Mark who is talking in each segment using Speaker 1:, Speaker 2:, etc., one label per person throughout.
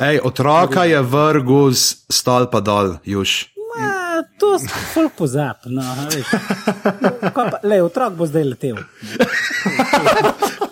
Speaker 1: Ej, otroka je vrgel z stolpa dol, juž.
Speaker 2: Ma, to je zelo pozapno. Le, otrok bo zdaj letel.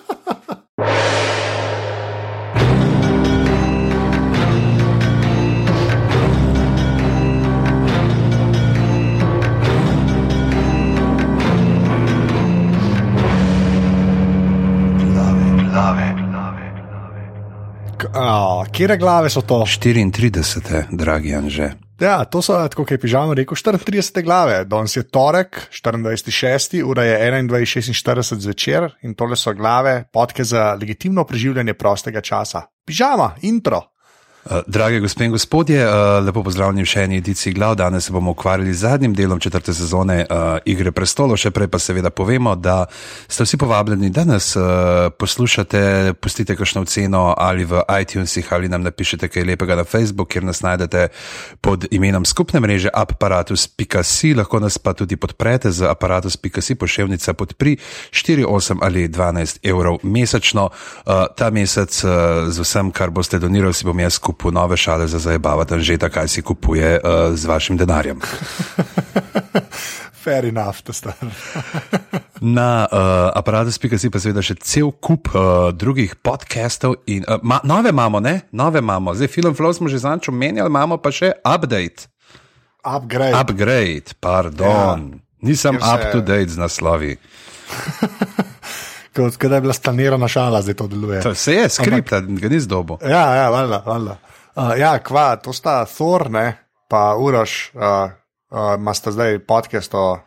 Speaker 3: Kje glave so to?
Speaker 1: 34, dragi Anže.
Speaker 3: Ja, to so, tako kot je pižamo rekel, 34 glave. Danes je torek, 24.6., ura je 21.46 zvečer in tole so glave, podke za legitimno preživljanje prostega časa. Pižama, intro.
Speaker 1: Eh, drage gospe in gospodje, eh, lepo pozdravljeni v še eni ediciji glav. Danes se bomo ukvarjali z zadnjim delom četrte sezone uh, Igre prestolov. Še prej pa seveda povemo, da ste vsi povabljeni, da nas poslušate, pustite kakšno oceno ali v iTunesih ali nam napišete kaj lepega na Facebook, kjer nas najdete pod imenom skupne mreže aparatus.si. Lahko nas pa tudi podprete z aparatus.si pošiljnica pod pri 4, 8 ali 12 evrov mesečno. Ta mesec z vsem, kar boste donirali, si bom jaz skupaj kupil nove šale za zabavati, že tako, kaj si kupuje uh, z vašim denarjem.
Speaker 3: Fair enough, to stane.
Speaker 1: Na uh, aparatu.ca si pa seveda še cel kup uh, drugih podcastov. In, uh, ma, nove imamo, ne? Nove imamo. Zdaj, film Flow smo že zanč omenjali, imamo pa še update.
Speaker 3: Upgrade.
Speaker 1: Upgrade, pardon. Ja, Nisem se... up to date z naslovi.
Speaker 3: kot da je bila stanirana šala, zdaj to deluje.
Speaker 1: To se je skript, ga ni zdobo.
Speaker 3: Ja, ja, valjda, valjda. Uh, ja, kva, to sta Thor, ne, pa Uroš, uh, uh, ima sta zdaj podcast o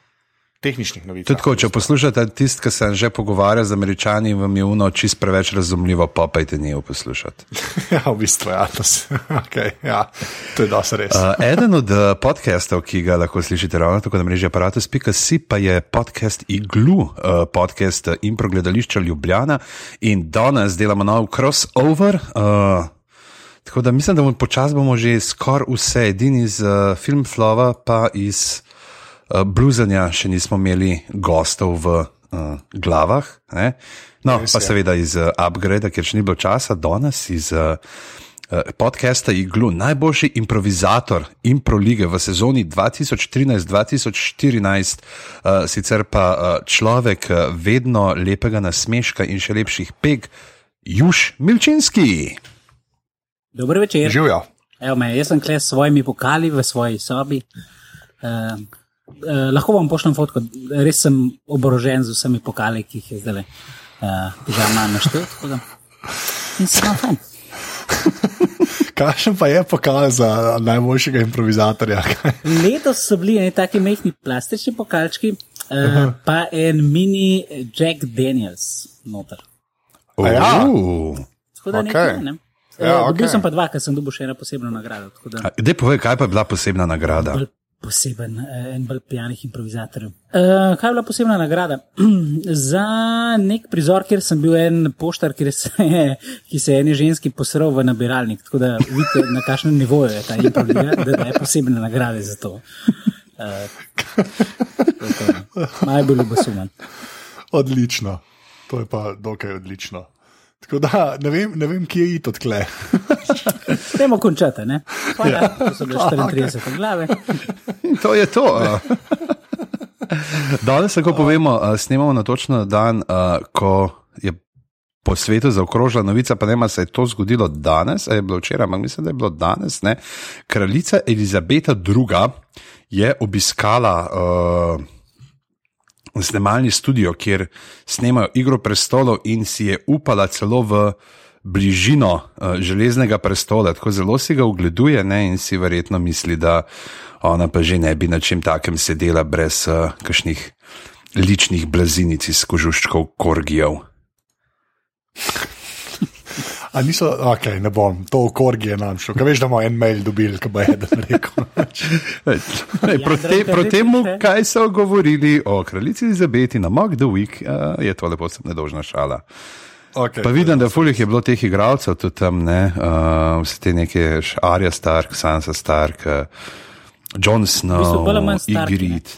Speaker 3: tehničnih novicah.
Speaker 1: Tudi, če poslušate tisto, kar sem že pogovarjal z američani, vam je uno čist preveč razumljivo, pa pa jte njo poslušati.
Speaker 3: ja, v bistvu, ja, to, okay, ja, to je dosti res.
Speaker 1: uh, eden od uh, podcastov, ki ga lahko slišite ravno tako na mreži aparatus.si, pa je podcast Iglu, uh, podcast Impro gledališča Ljubljana in danes delamo nov crossover. Uh, Tako da mislim, da bomo počasi že skoraj vse, edini iz uh, Filmflova, pa iz uh, Bluzanja še nismo imeli gostov v uh, glavah. Ne? No, Res, pa ja. seveda iz uh, Upgrade, ker še ni bilo časa, danes iz uh, podcasta Iglu, najboljši improvizator Impro lige v sezoni 2013-2014, uh, sicer pa uh, človek uh, vedno lepega nasmeška in še lepših peg, Juž Milčinski.
Speaker 2: Dobro večer.
Speaker 3: Živijo.
Speaker 2: Evo me, jaz sem kles s svojimi pokali v svoji sobi. Uh, Uh, lahko vam pošljem fotko, res sem oborožen z vsemi pokali, ki jih je zdaj uh, že imam naštel. In sem tam.
Speaker 3: Kakšen pa je pokal za najboljšega improvizatorja?
Speaker 2: Letos so bili neki taki mehki plastični pokalčki, uh, pa en mini Jack Daniels noter.
Speaker 3: Ja,
Speaker 2: tako da okay. nekaj. Ne? Ja, okay. Bil sem pa dva, ker sem dobil še eno posebno nagrado.
Speaker 1: Dej povej, kaj pa je bila posebna nagrada?
Speaker 2: Poseben, eh, en bolj pijanih improvizatorjev. Uh, kaj je bila posebna nagrada? Za nek prizor, kjer sem bil en poštar, se je, ki se je eni ženski posral v nabiralnik. Tako da vidite, na kakšnem nivoju je ta improvizator, da, da je posebne nagrade za to. Uh, Najbolj ljubosumen.
Speaker 3: Odlično, to je pa dokaj odlično. Tako da ne vem, ne vem kje je to tle.
Speaker 2: Temo končate, ne? Hvala, ja. To so bile 34 okay. glave.
Speaker 1: To je to. Danes, ko povemo, snemamo na točno dan, ko je po svetu zaokrožila novica, pa ne vem, se je to zgodilo danes, ali je bilo včeraj, ampak mislim, da je bilo danes. Ne? Kraljica Elizabeta II. je obiskala. Uh, snemalni studio, kjer snemajo Igro prestolov in si je upala celo v bližino uh, Železnega prestola, tako zelo si ga ogleduje ne, in si verjetno misli, da ona pa že ne bi na čem takem sedela brez uh, kakšnih ličnih blazinic iz kožuščkov korgijev.
Speaker 3: A niso, ok, ne bom, to v korgi je nam šlo. Kaj veš, da bomo en mail dobili, ki bo eden rekel.
Speaker 1: Proti ja, temu, kaj so govorili o kraljici Elizabeti na Mock the Week, uh, je to lepo sem nedožna šala.
Speaker 3: Okay,
Speaker 1: pa vidim, da fulih je bilo teh igralcev tudi tam, ne, uh, vse te neke Arja Stark, Sansa Stark. Uh, John Snow, Igrid,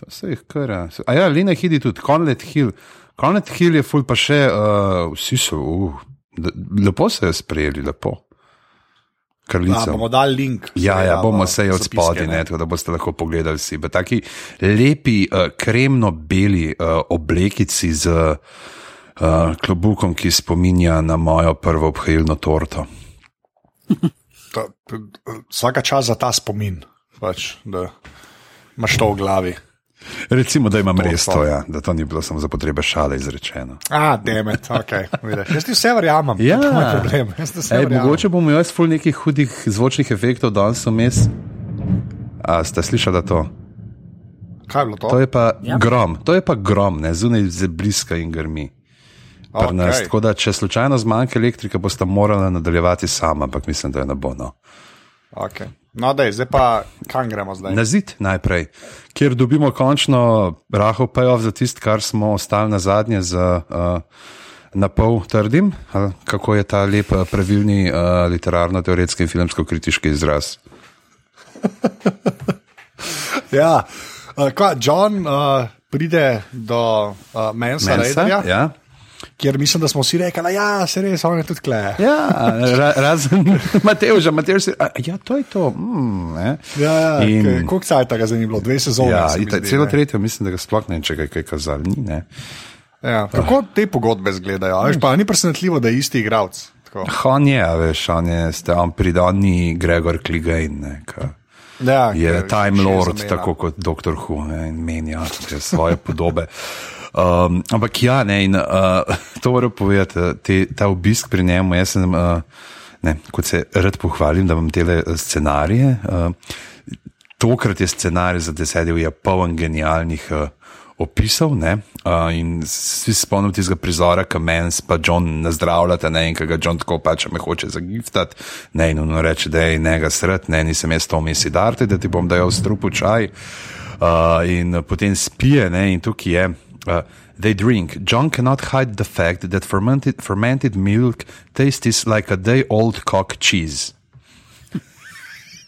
Speaker 1: to se jih kar. A ja, Lina Hidi tudi, Conlet Hill. Conlet Hill je ful pa še, uh, vsi so, uh, Lepo se je sprejeli, lepo. kraljico.
Speaker 3: bomo dali link.
Speaker 1: Ja, ja,
Speaker 3: seveda,
Speaker 1: bomo
Speaker 3: v
Speaker 1: se od
Speaker 3: zapiske,
Speaker 1: spodaj, tako da boste lahko pogledali vsi. Pa Taki lepi, uh, kremno-beli uh, oblekici z uh, klobukom, ki spominja na mojo prvo obhajilno torto.
Speaker 3: To- Vsaka čas za ta spomin, pač, da imaš to v glavi.
Speaker 1: Recimo, da imam
Speaker 3: To
Speaker 1: res
Speaker 3: so.
Speaker 1: to, ja, da to ni bilo samo za potrebe šale izrečeno.
Speaker 3: A, demet, ok. Vidiš. Jaz ti vse verjamem.
Speaker 1: Ja.
Speaker 3: to je problem. Jaz
Speaker 1: Ej, mogoče bomo imeli ful nekih hudih zvočnih efektov danes vmes. A ste slišali to?
Speaker 3: Kaj je bilo to?
Speaker 1: To je pa
Speaker 2: Ja.
Speaker 1: grom, to je pa grom, ne zunaj z bliska in grmi.
Speaker 3: Okej.
Speaker 1: Nas, tako da, če slučajno zmanjka elektrike, boste morali nadaljevati sama, ampak mislim, da je ne bo. No.
Speaker 3: Okay. No, dej, zdaj pa kam gremo zdaj?
Speaker 1: Na zid najprej, kjer dobimo končno rahel payoff za tisto, kar smo ostali na zadnje z uh, na pol trdim, ali kako je ta lep, uh, pravilni uh, literarno-teoretski in filmsko-kritiški izraz.
Speaker 3: Ja, uh, kva, John uh, pride do uh, Mensa,
Speaker 1: Mensa,
Speaker 3: Mensa
Speaker 1: ja.
Speaker 3: Kjer mislim, da smo vsi rekli, da ja, se res, on je tudi kle.
Speaker 1: Ja, ra, razen Mateoža, Mateož si, a, ja, to je to. Mm, ne.
Speaker 3: Ja, ja,
Speaker 1: In-
Speaker 3: In... koliko cajt tega zdaj ni bilo, dve sezone.
Speaker 1: ja
Speaker 3: se
Speaker 1: ita,
Speaker 3: zdi,
Speaker 1: celo tretjo, mislim, da ga sploh ne če ga je kaj kazali. Ne.
Speaker 3: Ja, kako te pogodbe izgledajo? a Veš, pa ni presenetljivo, da je isti igralec. Tako.
Speaker 1: On je, veš, on je, on pride, on ni Gregor Kligajn, ne, ka
Speaker 3: Ja,
Speaker 1: je Time Lord, tako kot Dr. Who ne, in menja svoje podobe. Um, ampak ja, ne, in uh, to moram povedati, uh, te, ta obisk pri njemu, jaz sem, uh, ne, kot se rad pohvalim, da imam tele uh, scenarije. Uh, tokrat je scenarij za desetdev je poln genialnih uh, opisov. Ne? Uh, in vsi se spomnim tistega prizora, ki mens pa John nazdravljata, ne in ki ga John tako pač me hoče zagiftati. Ne, in ono reče, da je njega sred, ne, nisem jaz to mesi darte, da ti bom dajal strupu čaj. Uh, in potem spije, ne, in tukaj je. Uh, they drink. John cannot hide the fact that fermented, fermented milk tastes like a day old cock cheese.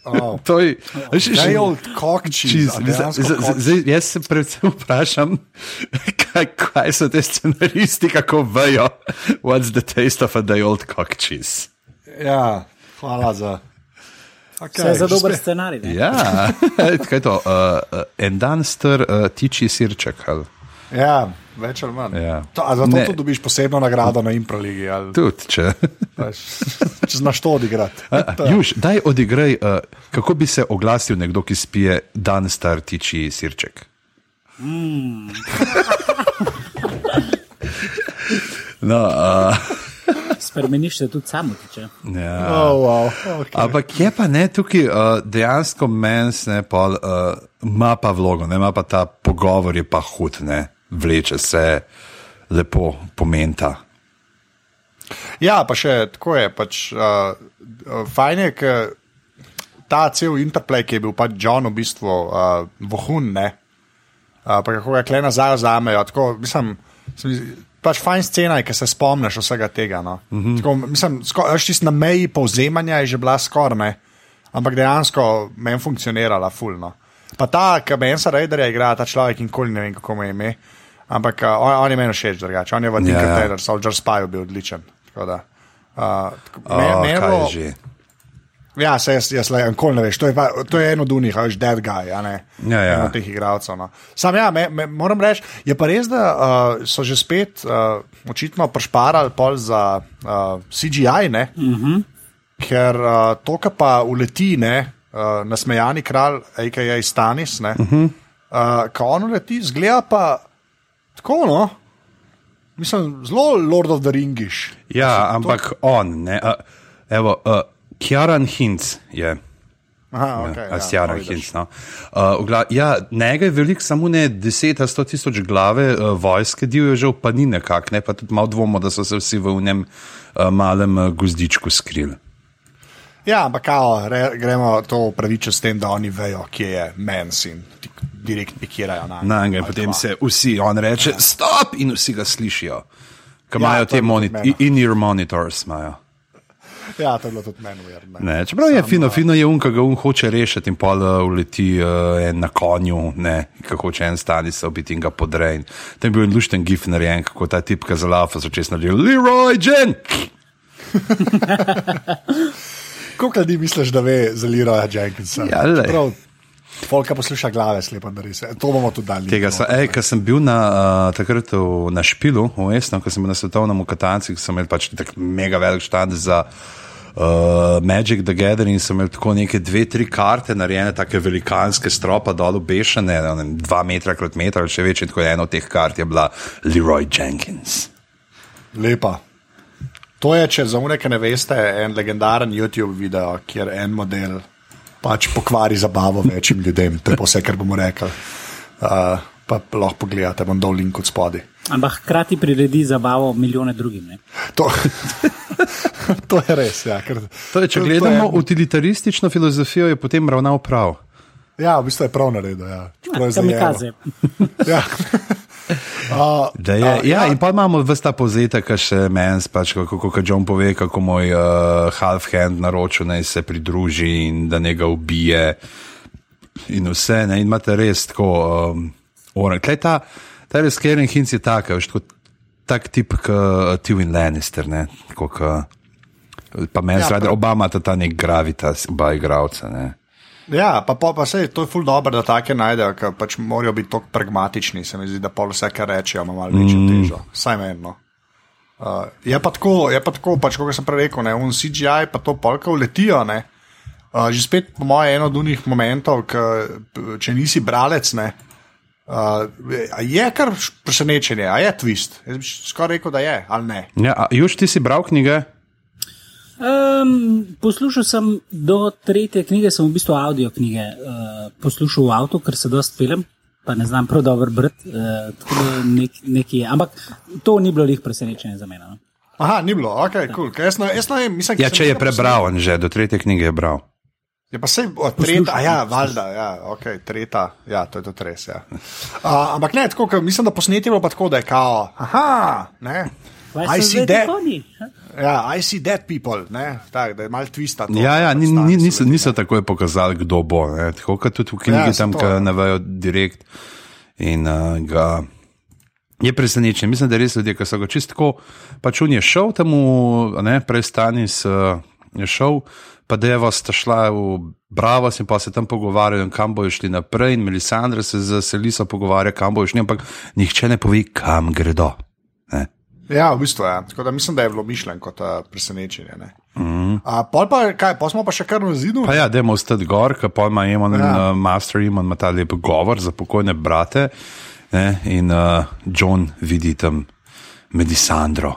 Speaker 3: Oh.
Speaker 1: To je, že-
Speaker 3: Day old cock cheese. a
Speaker 1: Cheese.
Speaker 3: dejansko
Speaker 1: Zdaj- Jaz se predvsem vprašam, kaj, kaj so te scenaristi, kako vejo, what's the taste of a day old cock cheese.
Speaker 3: Ja, hvala za. Okay,
Speaker 2: za dober scenarij. ne?
Speaker 1: Ja, kaj je to? Uh, uh, en dan star uh, tiči sirček. Ali?
Speaker 3: Ja, več ali manj.
Speaker 1: Ja.
Speaker 3: To, zato
Speaker 1: Ne.
Speaker 3: tudi dobiš posebno nagrado na Improligi. ali-
Speaker 1: Tudi, če.
Speaker 3: Veš, Če znaš to odigrati.
Speaker 1: Juž, daj odigraj, uh, kako bi se oglasil nekdo, ki spije dan star tiči sirček. No, uh,
Speaker 2: Spremeniš se tudi samo, tiče.
Speaker 1: ja.
Speaker 3: Oh, wow. okay.
Speaker 1: Ampak je pa ne tukaj uh, dejansko mens, ne pa uh, ima pa vlogo, ne ima pa ta pogovor, je pa hud, ne vleče se lepo pomenta.
Speaker 3: Ja, pa še tako je. Pač, uh, uh, fajn je, ker ta cel interplay, ki je bil pač John v bistvu uh, vohun, ne. Uh, pa kako ga kle nazaj vzamejo. Tako, mislim, se mi zdi- pač fajn scena je, ker se spomniš vsega tega. No. Mm -hmm. tako, mislim, veš, tisti na meji povzemanja je že bila skoraj, ne. ampak dejansko meni funkcionirala fulno. Pa ta, ki Bensa Raiderja igra, ta človek in koli ne vem, kako mu je ime. Ampak uh, on, on je meni všeč drugače. On je v Tinker
Speaker 1: Ja, ja.
Speaker 3: Taylor, Soldier Spy bil odličen. Tako da, uh,
Speaker 1: Oh,
Speaker 3: me- je
Speaker 1: že?
Speaker 3: Ja, se jaz, jaz le, nikoli ne veš. To je, pa, to je eno od unih, veš, dead guy, a ne.
Speaker 1: Ja, ja.
Speaker 3: Eno od teh igralcev. No. Sam ja, me, me, moram reči, je pa res, da uh, so že spet uh, očitno prešparali pol za uh, CGI, ne. Uh -huh. Ker uh, to, kar pa uleti, ne, uh, nasmejani kralj, a.k.a. Stanis, ne. Uh -huh. uh, ko on uleti, zgleda pa tako, no. Mislim, zelo Lord of the Ringish.
Speaker 1: Ja, ampak on, ne. Uh, evo, uh, Kjaran Hinc je.
Speaker 3: Aha,
Speaker 1: Ja,
Speaker 3: okay,
Speaker 1: a Sjaran Hinc. No. Uh, v gla- ja, njega je veliko, samo ne 10 ali 100 tisoč glave, uh, vojske divje že pa ni nekako, ne pa tudi malo dvomo, da so se vsi v unem uh, malem uh, gozdičku skrili.
Speaker 3: Ja, ampak kao, re, gremo to upravičiti s tem, da oni vejo, kje je mens in ti direkt pikirajo na
Speaker 1: Na njega in potem se vsi, on reče, stop in vsi ga slišijo. Ko imajo
Speaker 3: to je
Speaker 1: te in-ear monitors. Imajo.
Speaker 3: Ja, to je bilo tudi meni uverjeno.
Speaker 1: Ne, čeprav je fino, fino je un, ki ga un hoče rešiti in pol uh, uleti uh, en na konju, ne, kako hoče en stani se obiti in ga podre. In Tam je bil en lušten gif narejen, kako ta tipka za lafa čestno rekel, Leroy Jen!
Speaker 3: Koliko ljudi misliš, da ve za Leroya Jenkinsa?
Speaker 1: Ja, lej.
Speaker 3: Prav, Folka posluša glave, slepo da res. To bomo tudi dali.
Speaker 1: Tega, so, ej, ko sem bil na, uh, takrat v, na Špilu, v Esnu, ko sem bil na svetovnem katancu, ko sem imel pač tak mega velik štand za uh, Magic the Gathering, sem imel tako neke dve, tri karte, narejene, tako velikanske stropa dol obešene, ne dva metra krat metra še več, in tako ena od teh kart je bila Leroy Jenkins.
Speaker 3: Lepa. To je, če za uneke ne veste, en legendaren YouTube video, kjer en model pač pokvari zabavo večjim ljudem. To je vse, kar bomo rekli. Uh, pa lahko pogledate, bom dol link od spodaj.
Speaker 2: Ampak hkrati priredi zabavo milijone drugim. Ne?
Speaker 3: To, to je res. Ja, ker,
Speaker 1: To je, če
Speaker 3: to- to
Speaker 1: gledamo
Speaker 3: je-
Speaker 1: utilitaristično filozofijo, je potem ravnal prav.
Speaker 3: Ja, v bistvu je prav naredil. Ja. Čeprav je
Speaker 2: Kamikaze.
Speaker 3: zajelo. Ja. Uh,
Speaker 1: Da je,
Speaker 3: a,
Speaker 1: ja, in pa imamo vse ta povzetek, še meni, pač, kako kako John pove, kako moj uh, half-hand naročil naj se pridruži in da ne ga ubije. In vse, ne, in imate res tako, um, oren. Tlej ta, ta res Karen Hinc je tak, veš, tako, tak tip kot Tywin Lannister, ne, tako, ka, pa meni
Speaker 3: Ja,
Speaker 1: ja,
Speaker 3: prav.
Speaker 1: oba imata ta nek gravitas, oba igravca, ne.
Speaker 3: Ja, pa, pa, pa sej, to je ful dobro, da take najdejo, ker pač morajo biti tako pragmatični. Se mi zdi, da pol vse, kar rečejo, ima malo večjo mm. težo. Saj menno. Uh, je pa tako, je pa tako pač, kot sem prej rekel, ne, un CGI pa to polka uletijo. Ne. Uh, že spet, po mojem, eno od unih momentov, k, če nisi bralec, ne, uh, je kar presenečenje, a je twist. Jaz bi skoraj rekel, da je, ali ne.
Speaker 1: Ja, Juž, ti si bral knjige?
Speaker 2: Um, poslušal sem do tretje knjige, sem v bistvu avdio knjige uh, poslušal v avtu, ker se dost pelem, pa ne znam prav dobro brati. Uh, tako da nek, nekaj je. Ampak to ni bilo njih presenečenje za mene. No.
Speaker 3: Aha, ni bilo, ok, kul. Cool. Jaz, ne- jaz vem, mislim,
Speaker 1: Ja, če je prebral, že do tretje knjige je bral.
Speaker 3: Je pa se tretja, a ja, valjda, ja, ok, tretja, ja, to je tudi res. Ja. Uh, ampak ne, tako, mislim, da posneti je bilo pa tako, da je kao, aha, ne.
Speaker 2: Kaj
Speaker 3: I see that? Ja, I see that people, ne, tak, da je mal twista. To,
Speaker 1: Ja, ja, ni, ni, niso, niso takoj pokazali, kdo bo. ne. Tako kot tudi v knjigi,
Speaker 3: Ja,
Speaker 1: tam, ki
Speaker 3: ja.
Speaker 1: navajo direkt. In uh, ga je presenečen. Mislim, da res ljudje, ki so ga čistko, pač on je šel tam, v, ne, prej Stanis uh, je šel, pa Deva sta šla v Bravo in pa se tam pogovarjajo, kam bojo šli naprej. In Melisandra se z Seliso pogovarja, kam bojo šli, ampak nihče ne pove, kam gredo. Ne.
Speaker 3: Ja, v bistvu je. Ja. Tako da mislim, da je bilo mišljen kot uh, presenečenje. Mm. A, pol pa, kaj, pol smo pa še kar na zidu.
Speaker 1: Pa ja, dajmo ostati gor, ker pa ima Emon,
Speaker 3: Ja.
Speaker 1: uh, Master Emon ima ta lep govor za pokojne brate. Ne, in uh, John vidi tam Medisandro.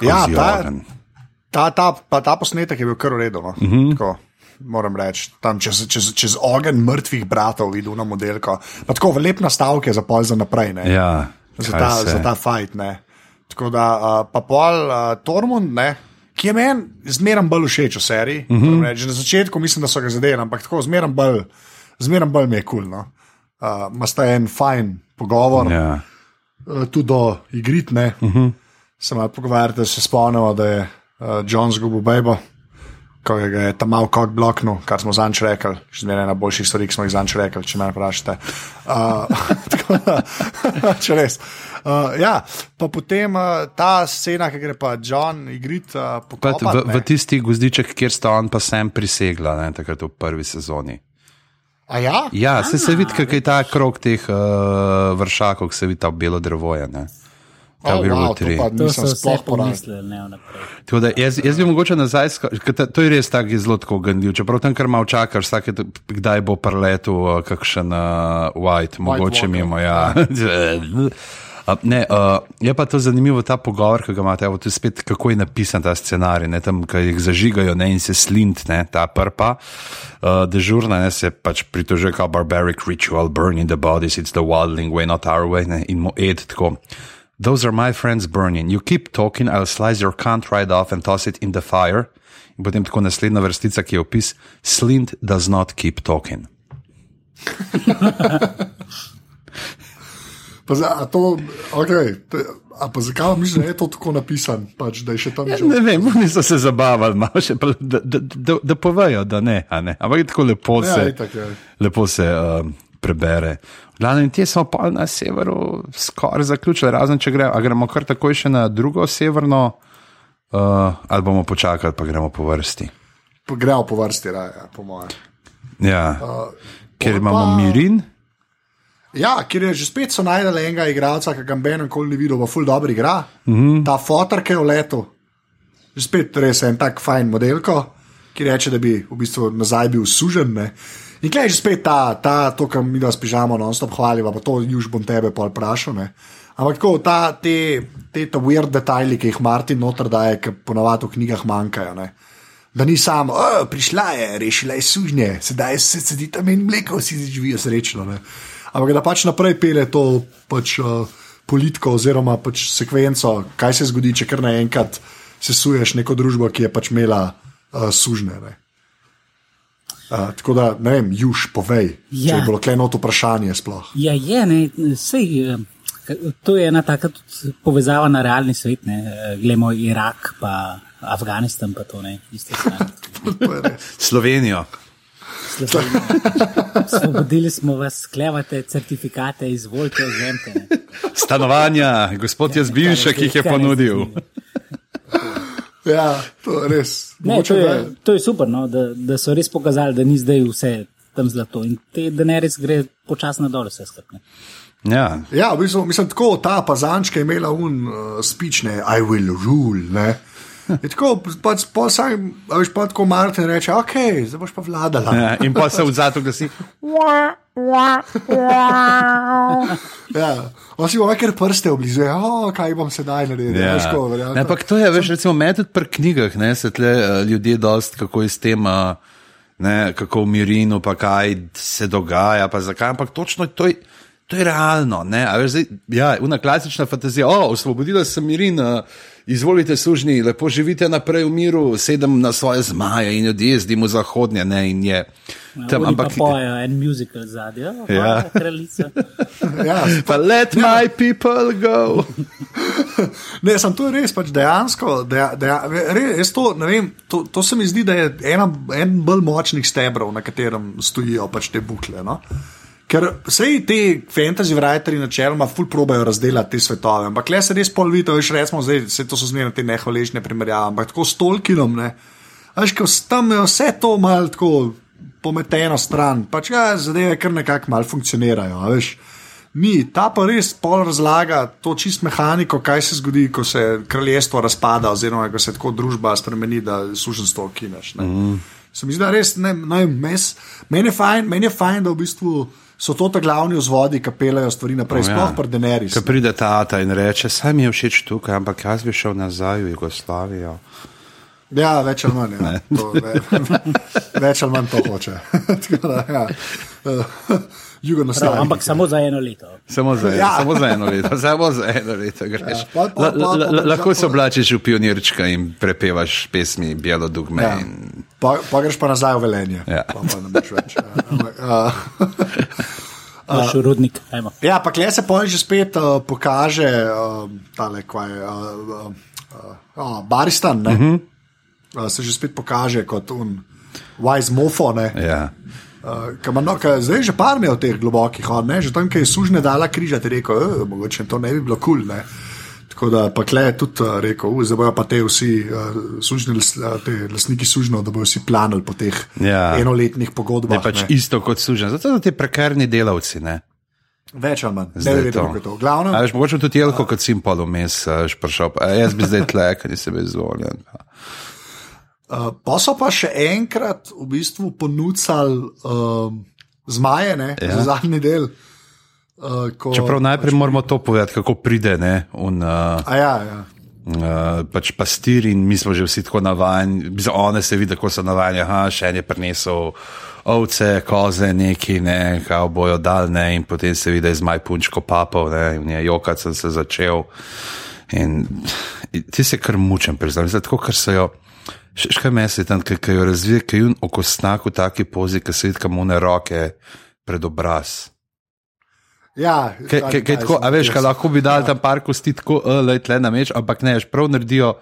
Speaker 3: Ja, ta-
Speaker 1: ogenj.
Speaker 3: Ta, ta, pa ta posnetek je bil kar v redu. No? Mm. -hmm. Moram reči, tam čez, čez, čez ogenj mrtvih bratov videl na modelko. Pa tako v lep nastavke za pol za naprej. Ne?
Speaker 1: Ja,
Speaker 3: za, ta,
Speaker 1: se-
Speaker 3: za ta fight. Ne. Tako da, uh, pa pol uh, Tormund, ne, ki je meni zmeraj bolj všeč v seriji. Uh
Speaker 1: Mhm.
Speaker 3: -huh. Na začetku mislim, da so ga zadeli, ampak tako zmeraj bolj, zmeraj bolj mi je kul. Cool, no. uh, Masta en fajn pogovor,
Speaker 1: Ja.
Speaker 3: uh, tudi do igritne. Uh -huh. Se malo pogovarjate, se spomnimo, da je uh, John zgubil bejbo. Ko je je tam malo kot bloknil, kar smo zanč rekli, še zmeraj ena boljših stvari, ki smo jih zanč rekli, če me vprašate. Uh, če res. Uh, ja, pa potem uh, ta scena, ki gre pa John igrit uh, po
Speaker 1: Pa v, v tisti gozdiček, kjer sta on pa sem prisegla, ne, takrat v prvi sezoni.
Speaker 3: A ja?
Speaker 1: Ja, se, se vidi, kaj je ta krok teh uh, vršakov, se vidi ta belo drevoje. Ne. Ta
Speaker 3: Oh, wow, to pa nisem sploh porabil.
Speaker 2: pomislili, ne vnaprej.
Speaker 1: Tako da Jaz, jaz bi mogoče nazaj, to je res tako zelo tako gandil. Čeprav tam kar malo čakaš, vsake, kdaj bo preletel uh, kakšen uh, white, mogoče
Speaker 3: Walker.
Speaker 1: mimo. Ja. Ne, uh, je pa to zanimivo, ta pogovor, ki ga imate, evo, to je spet kako je napisan ta scenarij, ne, tam, ki jih zažigajo ne, in se slint, ne, ta prpa. Uh, dežurna ne, se pač pritožuje kao barbaric ritual, burning the bodies, it's the wildling way, not our way, ne, in mu ed tako. Those are my friends burning. You keep talking, I'll slice your cunt right off and toss it in the fire. In potem tako naslednja vrstica, ki je opis: Slint does not keep talking.
Speaker 3: Pa, za, a to, okay, te, a pa zakaj misliš, da je to tako napisan, pač, da je še tam že
Speaker 1: Ne vem, oni so se zabavali, malo še, pa, da, da, da, da povejo, da ne. a ne. Ampak je tako lepo
Speaker 3: Ja,
Speaker 1: se,
Speaker 3: itak, ja.
Speaker 1: lepo se um, prebere. Glavno, in te smo pa na severu skoraj zaključili, razen če gremo, gremo kar takoj še na drugo severno, uh, ali bomo počakali, pa gremo po vrsti.
Speaker 3: gremo po vrsti, raje, po mojem.
Speaker 1: Ja.
Speaker 3: Uh,
Speaker 1: Ker imamo
Speaker 3: pa-
Speaker 1: mirin,
Speaker 3: Ja, ker je že spet so najdele enega igralca, ki ga noben nikoli ni videl, pa ful dobro igra. Mm -hmm. Ta fotor, ki je v letu, že spet res en tak fajn modelko, ki reče, da bi v bistvu nazaj bil sužen. Ne? In klej že spet ta, ta to, kar mi da spižamo, non stop hvaliva, pa to juž bom tebe pol vprašal. Ampak tako, ta, te, te ta weird detajli, ki jih Martin noter daje, ki ponavadi v knjigah manjkajo. Ne? Da ni samo, "O, prišla je, rešila je sužnje, sedaj se sedi tam in mleko, vsi živijo srečno. Ne? Ampak da pač naprej pele to pač, uh, politiko oziroma pač sekvenco, kaj se zgodi, če kar naenkrat sesuješ neko družbo, ki je pač imela uh, sužne. Ne? Uh, tako da, ne vem, juž, povej, ja. če
Speaker 2: Ja.
Speaker 3: je bilo kleno to vprašanje sploh.
Speaker 2: Ja, je, ne, sej, eh, to je ena taka povezava na realni svet. Ne. Eh, Glejmo Irak, pa Afganistan, pa to ne, iste stvari.
Speaker 3: To je res.
Speaker 1: Slovenijo.
Speaker 2: Slovenija. Osvobodili smo vas, klevate certifikate, izvolite, vzemite. ne.
Speaker 1: Stanovanja, gospod Jazbinšek jih je
Speaker 2: Kaj ne
Speaker 1: ponudil.
Speaker 3: Ja, to je res.
Speaker 2: Ne,
Speaker 3: Mogoče
Speaker 2: to,
Speaker 3: da-
Speaker 2: je, to je super, no, da, da so res pokazali, da ni zdaj vse tam zlato in te denar gre počasno dol, vse skupaj.
Speaker 1: Ja.
Speaker 3: Ja, v bistvu, mislim, tako ta pazančka je imela un uh, spične, I will rule. Ne? Je tako, pa veš, pa tako Martin reče, ok, zdaj boš pa vladala.
Speaker 1: Ja, in pa se v zadku glasi.
Speaker 3: Ja. On si bo nekaj prste oblizuje, oh, kaj bom sedaj naredil.
Speaker 1: Ja. Ne, Ampak to je, veš, recimo, meni tudi pri knjigah, ne, se tle uh, ljudje dost, kako je s tem, uh, ne, kako v mirinu, pa kaj se dogaja, pa zakaj, ampak točno to je. To je realno, ne, veš, zdaj, ja, una klasična fantazija, o, osvobodila sem mirin, uh, izvolite sužni, lepo živite naprej v miru, sedem na svoje zmaje in odjezdim v zahodnje, ne, in je tam,
Speaker 2: Oni
Speaker 1: ampak.
Speaker 2: pa pojejo en muzikal zadnji, oh,
Speaker 1: Ja.
Speaker 2: ja. kraljica.
Speaker 3: Ja,
Speaker 1: Pa let my people go.
Speaker 3: Ne, sem to res, pač dejansko. Deja, deja, res, to, ne vem, to, to se mi zdi, da je ena, en bolj močnih stebrov, na katerem stojijo pač te bukle. No? Ker vse ti fantasy writeri načeloma ful probajo razdeliti te svetove, ampak le se res pol vidi, veš, recimo, zdaj se to so zmerno te nehvaležne primerjave, ampak tako s Tolkienom, ne. Veš, ko tam je vse to mal tako pometeno stran, pač ja, zadeve kar nekako mal funkcionirajo, a veš. Ni, ta pa res pol razlaga to čist mehaniko, kaj se zgodi, ko se kraljestvo razpada, oziroma ko se tako družba spremeni, da suženstvo kineš. Mm. Se mi zdi, da res ne, ne mes, meni je fajn, meni je fajn, da v bistvu so to ta glavni vzvodi, ki peljejo stvari naprej,
Speaker 1: O, ja.
Speaker 3: sploh pri Denerys.
Speaker 1: Ko pride ta ata in reče, saj mi je všeč tukaj, ampak jaz bi šel nazaj v Jugoslavijo.
Speaker 3: Ja, več ali manj. Ja. To, ve, več ali manj to hoče. Da, ja.
Speaker 2: Prav, ampak samo za eno leto.
Speaker 1: Samo za,
Speaker 3: Ja.
Speaker 1: ja. samo za eno leto, samo za eno leto greš.
Speaker 3: Ja, pa- pa-
Speaker 1: La-
Speaker 3: pa- pa- pa-
Speaker 1: Lahko se oblačiš v pionirčka in prepevaš pesmi Belo dugme.
Speaker 3: Ja.
Speaker 1: Ja.
Speaker 3: Pa, pa greš pa nazaj v velenje.
Speaker 1: Ja.
Speaker 3: Pa, pa ne boš več. Ja. Uh,
Speaker 2: Naš rudnik, ajmo.
Speaker 3: Ja, pa kle se pol že spet uh, pokaže, uh, tale, kaj, uh, uh, uh, uh, Baristan, ne? Uh -huh. uh, se že spet pokaže kot un wise mofo, ne?
Speaker 1: Ja.
Speaker 3: Uh, ka ima no, ka, zdaj je že par imel teh globokih od, ne? že tam, ki je sužne dala križati, je rekel, "Eh, mogoče to ne bi bilo kul. Cool, Tako da pa kle je tudi uh, rekel, "U, zdaj bojo pa te vsi uh, sužni, uh, te lastniki sužnjo, da bojo vsi planili po teh
Speaker 1: Ja.
Speaker 3: enoletnih pogodbah.
Speaker 1: Je pač
Speaker 3: ne.
Speaker 1: isto kot sužen. Zato so ti prekarni delavci. Ne?
Speaker 3: Več ali manj, ne
Speaker 1: Zdaj
Speaker 3: vem,
Speaker 1: to.
Speaker 3: kako je to. Glavno,
Speaker 1: A veš, mogoče tudi Jelko kot simpol vmes a jaz bi zdaj tle, ker nisem bil izvoljen.
Speaker 3: Uh, pa so pa še enkrat v bistvu ponudili um, zmaje ne, ja. za zadnji del. Uh, ko,
Speaker 1: Čeprav najprej moramo to povedati, kako pride ne, un, uh,
Speaker 3: A ja, ja.
Speaker 1: uh, pač pastir in mi smo že vsi tako navajeni, one se vidi, kako so navajeni, aha, še en je prinesel ovce, koze, neki, ne, kao bojo dal, ne, in potem se vidi, da je zmaj punčko papal, ne, in je jokat sem se začel. In, in ti se kar mučem, priznam, zdaj tako, ker so jo. Še kaj mesi tam, ki jo razvije, ki je un okosnak v taki pozi, ki se vidi, kam une roke pred obraz.
Speaker 3: Ja
Speaker 1: Kaj, kaj, tako, a veš, kaj lahko bi dal tam par kosti, tako, le tle na meč, ampak ne, prav naredijo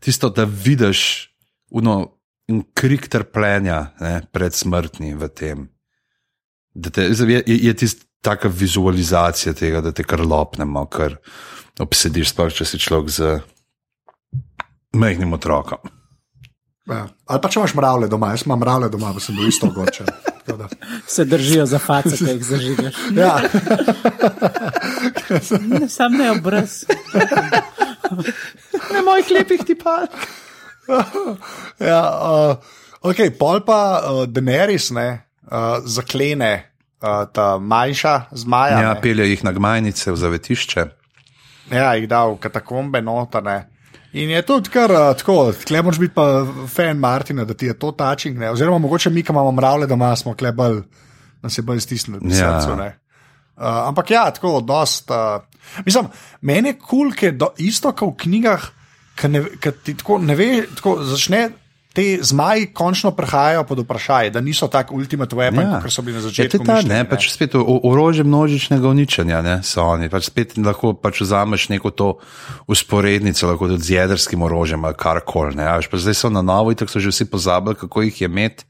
Speaker 1: tisto, da vidiš uno, in krik trpljenja ne, pred smrtnim v tem. Da te, je, je tista taka vizualizacija tega, da te kar lopnemo, kar obsediš, sploh če si človek z majhnim otrokom.
Speaker 3: Ja. Ali pa če imaš mravlje doma, jaz imam mravlje doma, pa sem bil isto da-
Speaker 2: Se držijo za face, ko jih zažigaš.
Speaker 3: Ja,
Speaker 2: Ne, sam ne obraz.
Speaker 1: Na mojih lepih tipalk.
Speaker 3: ja uh, ok, pol pa uh, Daenerys ne, uh, zaklene uh, ta manjša zmaja.
Speaker 1: Ja,
Speaker 3: ne.
Speaker 1: pelje jih na gmajnice v zavetišče.
Speaker 3: Ja, jih da v katakombe notane. In je tudi kar uh, tako, tle moraš biti pa fan Martina, da ti je to tačing. Ne? Oziroma, mogoče mi, ki imamo mravlje doma, smo kle bolj, nas je bolj stisnili pri
Speaker 1: Ja.
Speaker 3: srcu. ne. Uh, ampak ja, tako, dost. Uh, mislim, meni je kul, cool, ker isto kot v knjigah, ki ti tako ne ve, tako začne. Te zmaji končno prehajajo pod vprašanje, da niso tako ultimate weapon, ja. kot so bili na
Speaker 1: Ja,
Speaker 3: začetku.
Speaker 1: je ta,
Speaker 3: mišljeni,
Speaker 1: ne, pač spet o- o- orožje množičnega uničenja, ne, so oni. Pač spet lahko pač vzameš neko to usporednico, lahko tudi z jedrskim orožjem ali karkoli. ne, a veš, pa Zdaj so na novo, in tako so že vsi pozabili, kako jih je imeti.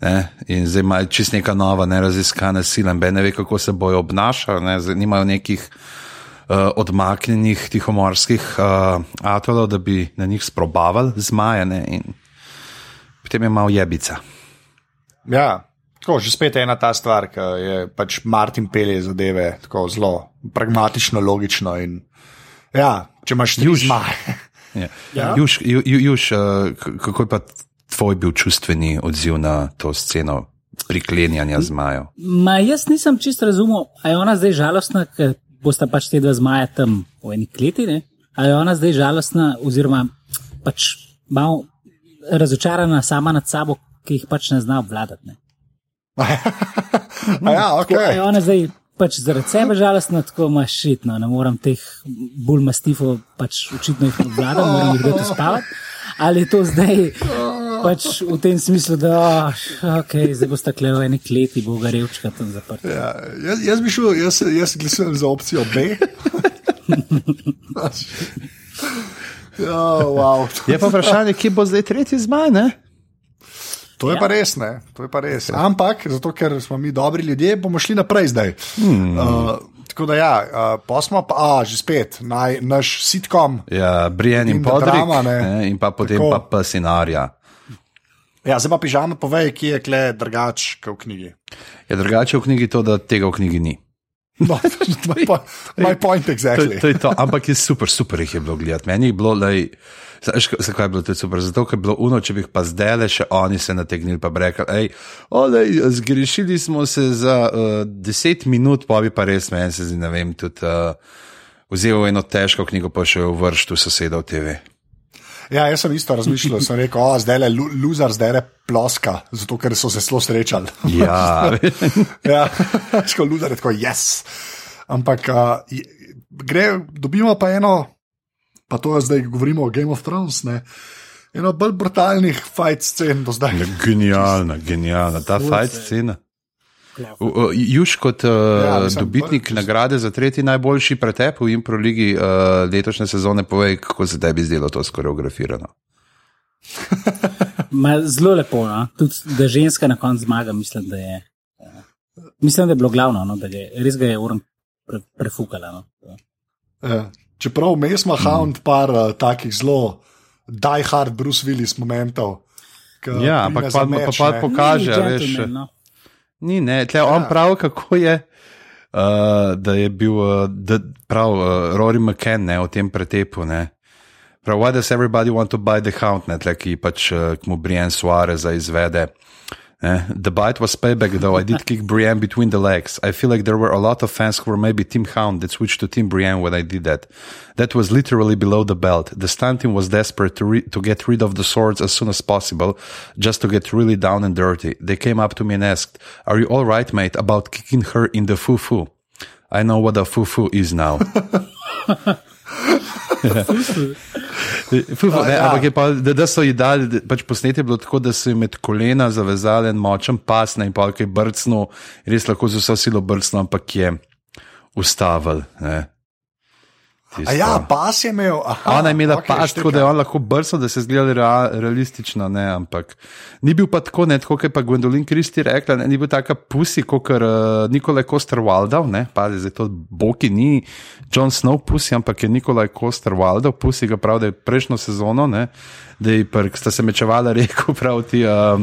Speaker 1: Ne, in zdaj imajo čist neka nova, neraziskana sila, ne ve, kako se bojo obnašali, ne, zdaj nimajo nekih uh, odmaknjenih tihomorskih uh, atolov, da bi na njih sprobavali zmajane, in potem je malo jebica.
Speaker 3: Ja, tako, že spet ena ta stvar, ki je pač Martin pelje zadeve tako zelo pragmatično, logično. In, ja, če imaš
Speaker 1: Juž.
Speaker 2: Ja.
Speaker 1: Ja. Juž, ju, ju, juž, k- kako je pa tvoj bil čustveni odziv na to sceno priklenjanja zmajev?
Speaker 2: Ma jaz nisem čist razumel, ali je ona zdaj žalostna, ker bosta pač te dva zmaja tam v eni kleti, ne? ali je ona zdaj žalostna, oziroma pač malo razočarana sama nad sabo, ki jih pač ne zna obvladati. Ne?
Speaker 3: Ja, ok.
Speaker 2: Tako, je ona zdaj pač zaradi sebe žalostna, tako ima šitno, ne morem teh bolj mastifov, pač očitno jih obvladam, moram jih dati spavati. Ali je to zdaj pač v tem smislu, da oh, okay, zdaj boste kle v eni kleti, bo ga revčka tam zaprt.
Speaker 3: Ja, jaz, jaz bi šel, jaz, jaz glasujem za opcijo B. ja, wow.
Speaker 1: Je pa vprašanje, kje bo zdaj tretji zmaj? Ne?
Speaker 3: To je
Speaker 2: Ja.
Speaker 3: pa res, ne. To je pa res. Ampak, zato ker smo mi dobri ljudje, bomo šli naprej zdaj. Hmm. Uh, tako da, ja, uh, pa smo pa, a, že spet, naj, naš sitkom.
Speaker 1: Ja, Brian in Podrik,
Speaker 3: drama, ne.
Speaker 1: ne, in pa potem
Speaker 3: Tako.
Speaker 1: pa Pasinarja.
Speaker 3: Ja, zdaj pa pižama, povej, kje je kle drugač, kot v knjigi.
Speaker 1: Je drugače v knjigi to, da tega v knjigi ni.
Speaker 3: No, my, po, my point
Speaker 1: To,
Speaker 3: exactly.
Speaker 1: to je to, ampak je super, super jih je bilo gledati. Meni je bilo, da je. Zakaj je bilo to super? Zato, ker je bilo uno, če bi jih pa zdaj le še oni se nategnili, pa bi rekli, hej, zgrešili smo se za uh, deset minut, pa bi pa res meni se zdi, ne vem, tudi uh, vzel eno težko knjigo, pa še v vrštu sosedov TV.
Speaker 3: Ja, jaz sem isto razmišljal, sem rekel, o, zdaj le loser, zdaj le ploska, zato ker so se zelo srečali.
Speaker 1: Ja,
Speaker 3: ja, ško loser je tako, yes. Ampak uh, je- gre, dobimo pa eno, pa to je zdaj govorimo o Game of Thrones, ne, eno bolj brutalnih fight scen do zdaj.
Speaker 1: genialna, genialna, ta fight scena. U- u- Juž kot uh,
Speaker 3: Ja, mislim,
Speaker 1: dobitnik
Speaker 3: bolj-
Speaker 1: nagrade za tretji najboljši pretep v Impro ligi uh, letošnje sezone, povej, kako se tebi zdelo to skoreografirano.
Speaker 2: Ma, zelo lepo, no? tudi da ženska na koncu zmaga, mislim, da je. eh, Mislim, da je bilo glavno, no? da je, res ga je uran pre, prefukala. No?
Speaker 3: Ja. Čeprav vmes ima Hound par uh, takih zelo die hard Bruce Willis momentov. ke
Speaker 1: Ja, ampak pa,
Speaker 3: meč,
Speaker 1: pa, pa
Speaker 3: ne.
Speaker 1: pokaže,
Speaker 2: Ni
Speaker 1: veš.
Speaker 2: no.
Speaker 1: Ni, ne, tle on pravi, kako je. Uh, da je bil uh, da, prav uh, Rory McKen ne, v tem pretepu. Ne. Prav, why does everybody want to buy the hound, ne, tle, ki pač uh, mu Brian Suarez izvede. Eh, the bite was payback, though. I did kick Brienne between the legs. I feel like there were a lot of fans who were maybe Team Hound that switched to Team Brienne when I did that. That was literally below the belt. The stunt team was desperate to, re- to get rid of the swords as soon as possible, just to get really down and dirty. They came up to me and asked, Are you alright, mate, about kicking her in the foo foo? I know what a foo foo is now. Fufu, ne,
Speaker 3: ja.
Speaker 1: ampak je pa, da, da so ji dali, da- pač posnetje je bilo tako, da so ji med kolena zavezali en močen pas ne, in pa kaj brcnil, res lahko z vso silo brcnil, ampak je ustavil. Ne. Tisto.
Speaker 3: A ja, pas je imel. Aha,
Speaker 1: Ona je imela okay, paš, tako da je on lahko brcal, da se je zdelo rea, realistično, ne, ampak ni bil pa tako, ne, tako kot je pa Gwendolyn Christie rekla, ne, ni bil taka pusi, kot uh, Nikolaj Koster Waldau, ne, pazi, zdaj to Boki ni John Snow pusi, ampak je Nikolaj Koster Waldau, pusi ga prav, da je prejšnjo sezono, ne, da je prk, sta se mečevala, rekel prav ti, uh,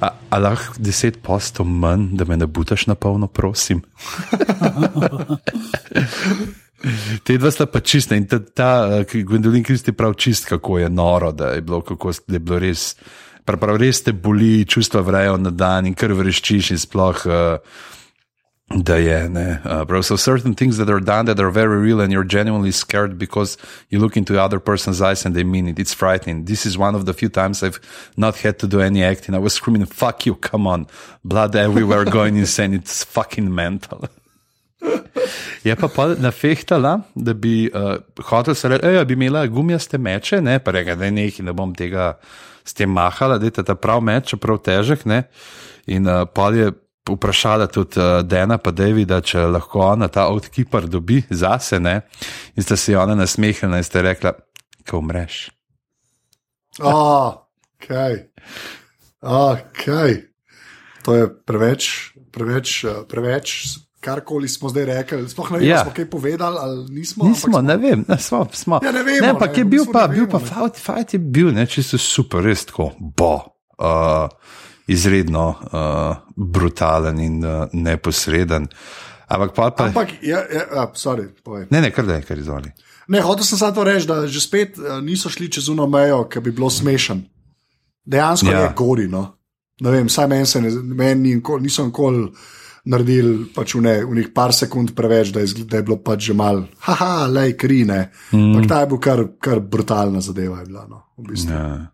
Speaker 1: a, a lahko deset postov manj, da me ne butaš na polno, prosim. Te dva sta pa čista in ta, ta uh, Gwendolyn Christie prav čist, kako je noro, da je bilo, kako, da je bilo res, prav, prav res te boli, čustva vrejo na dan in kar vreščiš in sploh. Uh, Da je, ne. Uh, so certain things that are done that are very real and you're genuinely scared because you look into the other person's eyes and they mean it. It's frightening. This is one of the few times I've not had to do any acting. I was screaming, fuck you, come on. Blood everywhere going insane. It's fucking mental. Je pa, pa nafehtala, da bi uh, hotel se reči, da bi imela gumijaste meče, ne pa reka, da ne nekaj, ne bom tega s tem mahala, da je ta prav meč, čeprav težek. Ne? In uh, pa je vprašala tudi uh, Dena pa Davida, če lahko ona ta outkeeper dobi zase. Ne? In sta se ona nasmehnila in sta rekla, ko umreš.
Speaker 3: Oh, kaj. Oh, kaj. To je preveč, preveč, eh, preveč. Karkoli smo zdaj rekli, sploh ne vem,
Speaker 1: Ja.
Speaker 3: smo kaj povedali ali nismo.
Speaker 1: Nismo,
Speaker 3: ampak
Speaker 1: ne vem, ne, smo, smo.
Speaker 3: Ja, ne vemo,
Speaker 1: ne, ampak
Speaker 3: ne,
Speaker 1: je bil pa,
Speaker 3: ne
Speaker 1: bil
Speaker 3: vemo,
Speaker 1: pa fight, fight je bil, ne, čisto super, res tako, bo. Uh, izredno uh, brutalen in uh, neposreden. Ampak pa, pa
Speaker 3: Ampak, ja, ja, ja, sorry, povej.
Speaker 1: ne, ne, kar da je, kar izvoli.
Speaker 3: Ne, hotel sem samo to reči, da že spet uh, niso šli čez uno mejo, ki bi bilo smešen. Dejansko
Speaker 1: Ja.
Speaker 3: ja. je gori. No. Ne vem, saj meni se ne, meni nikoli- niso nikoli naredili pač v, ne, v nekaj par sekund preveč, da je, da je bilo pač že mal, haha, lej krine. Mm. Ampak ta je bil kar, kar brutalna zadeva. Je bila, no, v bistvu. ja.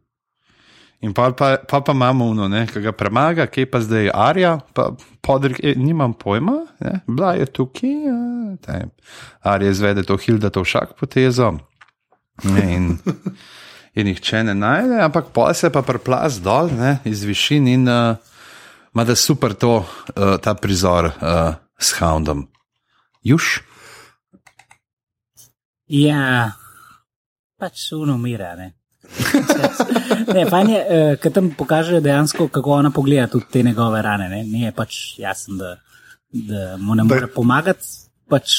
Speaker 1: In pa pa, pa, pa imamo uno, ki ga premaga, ki pa zdaj Arja, pa podrik, e, nimam pojma, ne, bila je tukaj. Ja, taj, Arja izvede to Hilda to však potezo. Ne, in, in nihče ne najde, ampak pa se pa preplas dol ne, iz višin in uh, ima da super to, uh, ta prizor uh, s Houndom. Juž?
Speaker 2: Ja, pač uno umira. Ne, ne fajn je, uh, ker tam pokažejo dejansko, kako ona pogleda tudi te njegove rane. Ne, Ni je pač jasno, da, da mu ne more pomagati, pač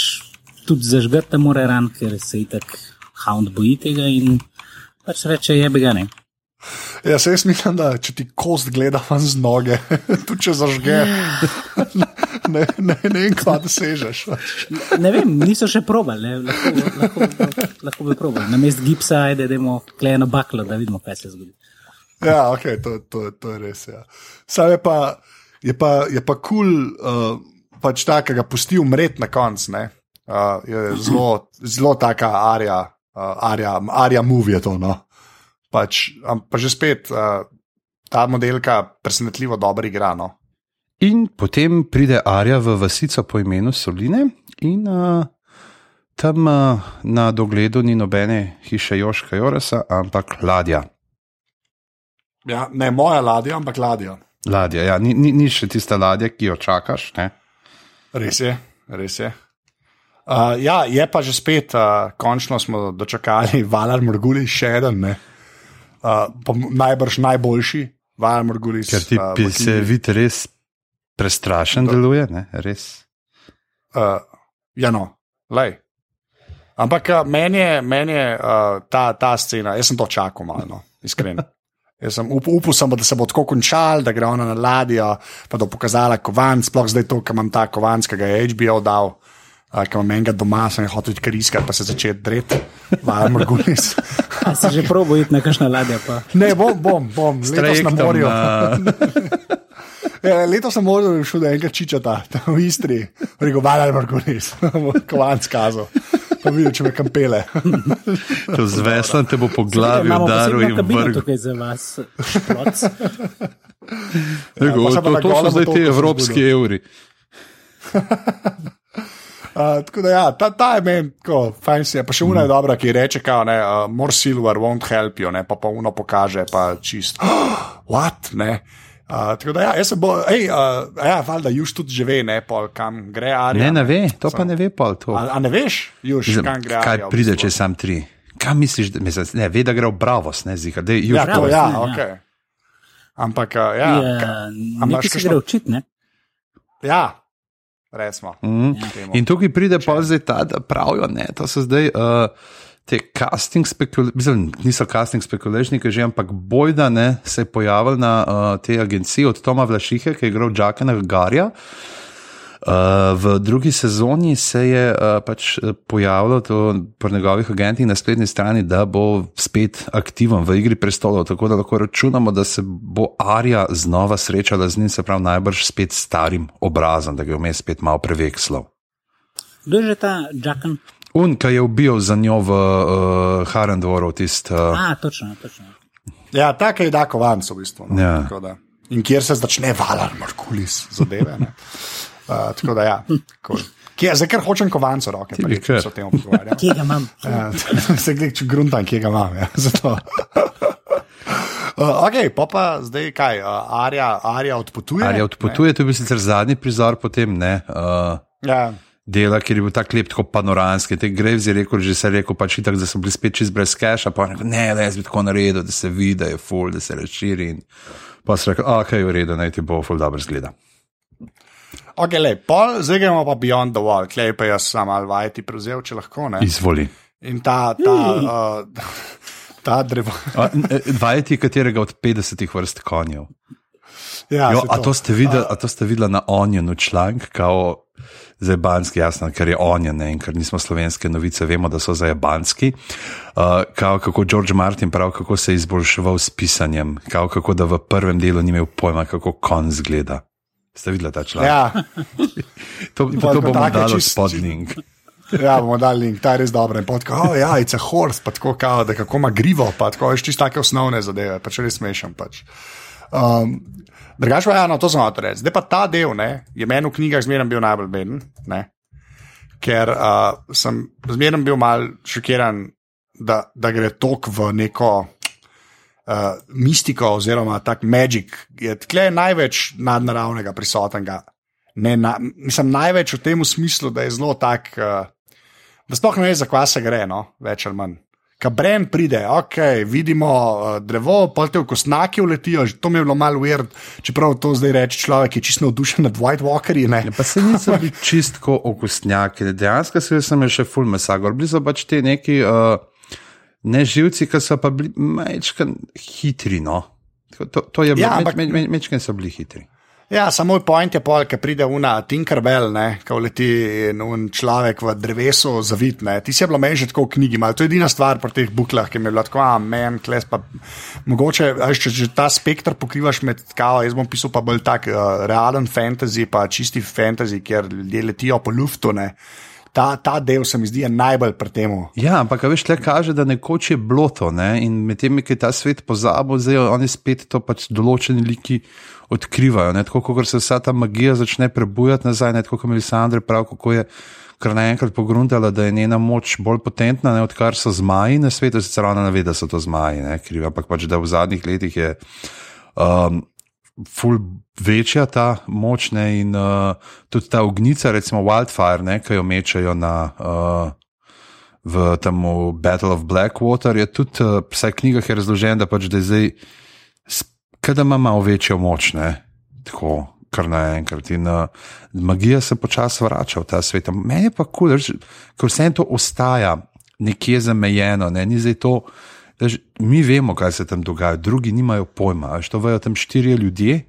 Speaker 2: tudi zažgati ne more ran, ker se itak hound boji tega in pač reče, je bi ga ne.
Speaker 3: Ja, se jaz mislim, da če ti kost gleda ven z noge, tudi če zažge, ne, ne, ne vem, kva da sežeš.
Speaker 2: Ne vem, niso še probali, ne, lahko, lahko, lahko bi probali. Na mest gipsa, ajde, da imamo klejeno baklo, da vidimo, kaj se zgodi.
Speaker 3: Ja, ok, to, to, to je res. Ja. Sam je pa, je pa, je pa kul, cool, uh, pač ta, ki ga pusti umret na koncu. Uh, je zelo, zelo taka arija, uh, arija, arija movie je to. No. Pač, pa že spet uh, ta modelka presenetljivo dobro igra. No.
Speaker 1: In potem pride Arja v vasico po imenu Soline, in uh, tam uh, na dogledu ni nobene hiše Joška Jorasa, ampak ladja.
Speaker 3: Ja, ne moja ladja, ampak ladja.
Speaker 1: ladja ja. ni, ni, ni še tista ladja, ki jo čakaš. Ne?
Speaker 3: Res je, res je. Uh, ja, je pa že spet, uh, končno smo dočakali Valar Morguli, še en, ne. Uh, najbrž najboljši Valar Morguli.
Speaker 1: Ker ti uh, se vidi res prestrašen, deluje. Ne? Res.
Speaker 3: Uh, ja, no, lej. Ampak uh, meni je, meni je uh, ta, ta scena, jaz sem to čakal malo, no, iskreno. Jaz sem up, upal, sem, da se bo tako končal, da gre ona na ladjo, pa da bo pokazala kovanc, sploh zdaj to, ki imam ta kovanc, ki ga je HBO dal, ki imam enega doma, sem hotel iskati, pa se začeti dreti, valjda morgulis.
Speaker 2: A se že probo iti na kakšno ladjo, pa
Speaker 3: Ne, bom, bom, bom, letos na morju.
Speaker 1: na-
Speaker 3: Ja, letos sem moral šel do enega čičata, tam v Istri, rekel, valjda morgulis, kovanc kazal. Pa videl, če me kampele.
Speaker 1: To z veslom te bo po glavi udaril in vrgel.
Speaker 2: tukaj za vas,
Speaker 3: pa se pa
Speaker 1: To, to so zdaj ti evropski evri.
Speaker 3: Uh, tako da, ja, ta, ta je meni, tako, fajn si je. Pa še una je dobra, ki reče, kao, ne, uh, more silver won't help you, ne, pa pa uno pokaže, pa čist. Oh, what, ne. Uh, tako da, ja, jaz se bo, hej, uh, ja, valjda, Juž tudi že ve, ne, pol, kam gre Arija.
Speaker 1: Ne, ne ve, to pa ne ve, pol to.
Speaker 3: A, a ne veš, Juž,
Speaker 1: Mislim,
Speaker 3: kam gre
Speaker 1: kaj
Speaker 3: Arija? v
Speaker 1: pride,
Speaker 3: bistvu?
Speaker 1: če sam tri? Kaj misliš, da mislim, ne, ve, da gre v Bravos, ne zika, da je
Speaker 3: Ja,
Speaker 1: juž.
Speaker 3: to,
Speaker 2: Bravo,
Speaker 3: ja,
Speaker 2: ja.
Speaker 3: ok. Ampak, uh, ja,
Speaker 2: Ja,
Speaker 3: ka- a imaš
Speaker 2: nekaj se
Speaker 3: kakšno-
Speaker 2: gre učiti, ne?
Speaker 3: ja, recimo.
Speaker 1: Mm. In tukaj pride pa zdaj ta, da pravijo, ne, to so zdaj. Uh, Te casting spekulacije, niso casting spekulacije, že, ampak bojda ne, se je pojavil na uh, tej agenciji od Toma Vlašihe, ki je igral Džakena Garja. Uh, v drugi sezoni se je uh, pač eh, pojavilo to pri njegovih agentih na spletni strani, da bo spet aktiven v igri prestolov, tako da lahko računamo, da se bo Arja znova srečala z njim, se pravi, najbrž spet starim obrazom, da ga je vmes spet malo prevekslal.
Speaker 2: Kdo je že ta Jacken?
Speaker 1: Un, ki je ubil za njo v uh, Harendvoru, tisti. Uh,
Speaker 2: A, točno, točno.
Speaker 3: Ja, tako je da kovanc v bistvu. No,
Speaker 1: Ja.
Speaker 3: tako da. In kjer se začne valar, Markulis, zadeve. ne. Uh, tako da, ja, cool. Kje, zdaj, ker hočem kovanco roke,
Speaker 1: kar.
Speaker 3: se o tem pogovarjam.
Speaker 2: Kje ga imam?
Speaker 3: Ja, se gre, če gruntam, kje ga imam. Ja, zato. Uh, ok, pa pa zdaj kaj, uh, Arja, Arja odpotuje.
Speaker 1: Arja odpotuje, to je bil sicer zadnji prizor, potem ne. Uh,
Speaker 3: Ne? Ja,
Speaker 1: dela, ker je bil tako lep, tako panoramski. Te Graves je rekel, že se je rekel, pač itak, da so bili spet čist brez keša, pa rekel, ne, le jaz bi tako naredil, da se vidi, da je full, da se razširi. In pa se rekel, ok, v redu, naj ti bo full dobro zgleda.
Speaker 3: Ok, le, pol, zdaj gremo pa Beyond the Wall, klej pa jaz sam ali vajeti prevzel, če lahko. Ne?
Speaker 1: Izvoli.
Speaker 3: In ta, ta, uh, ta drevo.
Speaker 1: E, Vajeti katerega od 50 vrst konjev.
Speaker 3: Ja,
Speaker 1: Jo, a, to ste videli, a to ste videli na Onionu članek, kao zabanski, jasno, ker je Onion ne, in ker nismo slovenske novice, vemo, da so zabanski. Uh, kao, kako George Martin pravi, kako se je izboljševal s pisanjem, kao, kako da v prvem delu ni imel pojma, kako kon zgleda. Ste videli ta članek?
Speaker 3: Ja,
Speaker 1: to, to, to bomo dali
Speaker 3: čist-
Speaker 1: spod link.
Speaker 3: ja, bomo dali link, ta je res dober. In potko, oh, ja, it's a horse, pa tako kao, da kako ima grivo, pa tako veš čisto take osnovne zadeve, pač res smešen. Pač. Um, Drugač pa, ja, no, to sem hotel reči. Zdaj pa ta del, ne, je meni v knjigah zmeraj bil najbolj beden, ne, ker uh, sem zmeraj bil mal šokiran, da, da gre tok v neko uh, mistiko oziroma tak magic. Je tle največ nadnaravnega prisotnega. Ne, na, mislim, največ v tem smislu, da je zelo tak, uh, da sploh ne veš, za kva se gre, no, več ali manj. Kabren pride, ok, vidimo uh, drevo, pa te v kosnaki uletijo, to mi je bilo malo weird, čeprav to zdaj reče človek, ki je čisto navdušen nad White Walkerji. Ne?
Speaker 1: Pa se niso bili čistko okusnjaki, dejansko se sem še full mesa, gor bili so pač te neki uh, neživci, ki so pa bili mečken hitri. No. To, to je bilo,
Speaker 3: Ja, ampak-
Speaker 1: meč, meč, mečken so bili hitri.
Speaker 3: Ja, samo moj point je pol, ki pride una Tinkerbell, ko leti in un človek v drevesu zavit. Ne. Ti si je bilo meni že tako v knjigi, malo. to je edina stvar pri teh buklah, ki mi je bila tako, a men, kles pa. Mogoče, a veš, če že ta spektr pokrivaš med kao, jaz bom pisal pa bolj tak uh, realen fantasy, pa čisti fantasy, kjer ljudje letijo po luftu. Ne. Ta, ta del se mi zdi je najbolj pri tem.
Speaker 1: Ja, ampak veš, le kaže, da nekoč je bilo to ne? in medtem, ko je ta svet pozabil, zdaj oni spet to pač določeni liki odkrivajo. Tako kot se vsa ta magija začne prebujati nazaj, ne? tako kot Melisandre pravi, kako je kar naenkrat pogruntala, da je njena moč bolj potentna, ne? odkar so zmaji na svetu, sicer ona ne ve, da so to zmaji, ne? krivi, ampak pač da v zadnjih letih je. Um, ful večja ta moč ne, in uh, tudi ta ognica, recimo Wildfire, ne, ki jo mečajo na. Uh, V tem Battle of Blackwater je tudi, uh, vsaj v knjigah je razložen, da pač da je zdaj, da ima malo večjo moč, ne? tako kar naenkrat. In uh, magija se počasi vrača v ta svet. Meni je pa kul, cool, ker vse to ostaja nekje zamejeno, ne? ni zdaj to. Daž, mi vemo, kaj se tam dogaja, drugi nimajo pojma. Veš, to vejo tam štirje ljudje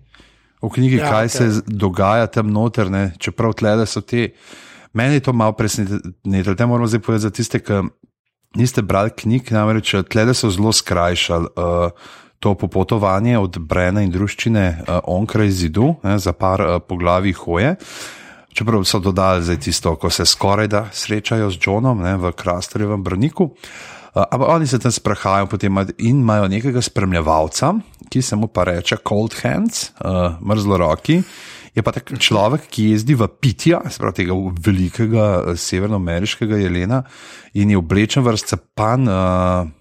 Speaker 1: v knjigi,
Speaker 3: Ja,
Speaker 1: kaj okay. se dogaja tam noter, ne? čeprav tle so te. Meni je to malo presenetilo. Te moramo zdaj povedati za tiste, ki niste brali knjig, namreč tle so zelo skrajšali. Uh, To popotovanje od Brena in družščine uh, onkraj zidu, ne, za par uh, poglavij hoje. Čeprav so dodali zdaj tisto, ko se skoraj da srečajo z Johnom ne, v Krasterjevem brniku. Uh, ampak oni se tam sprehajajo in imajo nekega spremljevalca, ki se mu pa reče Cold Hands, uh, mrzlo roki. Je pa tak človek, ki jezdi v pitja, spravo tega velikega eh, severnoameriškega jelena in je oblečen v razcapan. Uh,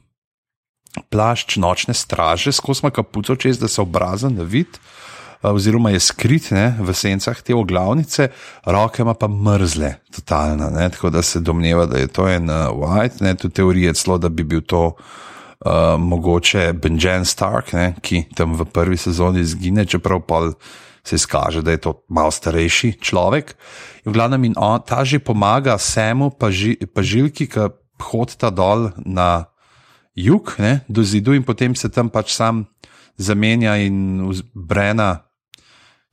Speaker 1: Plašč nočne straže, skozi ima kapuco čez, da se obraza ne vidi. Oziroma je skrit ne, v sencah te oglavnice, roke ima pa mrzle, totalno. Ne, tako da se domneva, da je to en uh, white, ne, tu teorije celo, da bi bil to. Uh, mogoče Benjamin Stark, ne, ki tam v prvi sezoni izgine, čeprav pa se izkaže, da je to malo starejši človek. In v glavnem, in on, ta že pomaga Semu, pa, ži, pa Žilki, ki hodita dol na jug, ne, do zidu, in potem se tam pač sam zamenja in brena,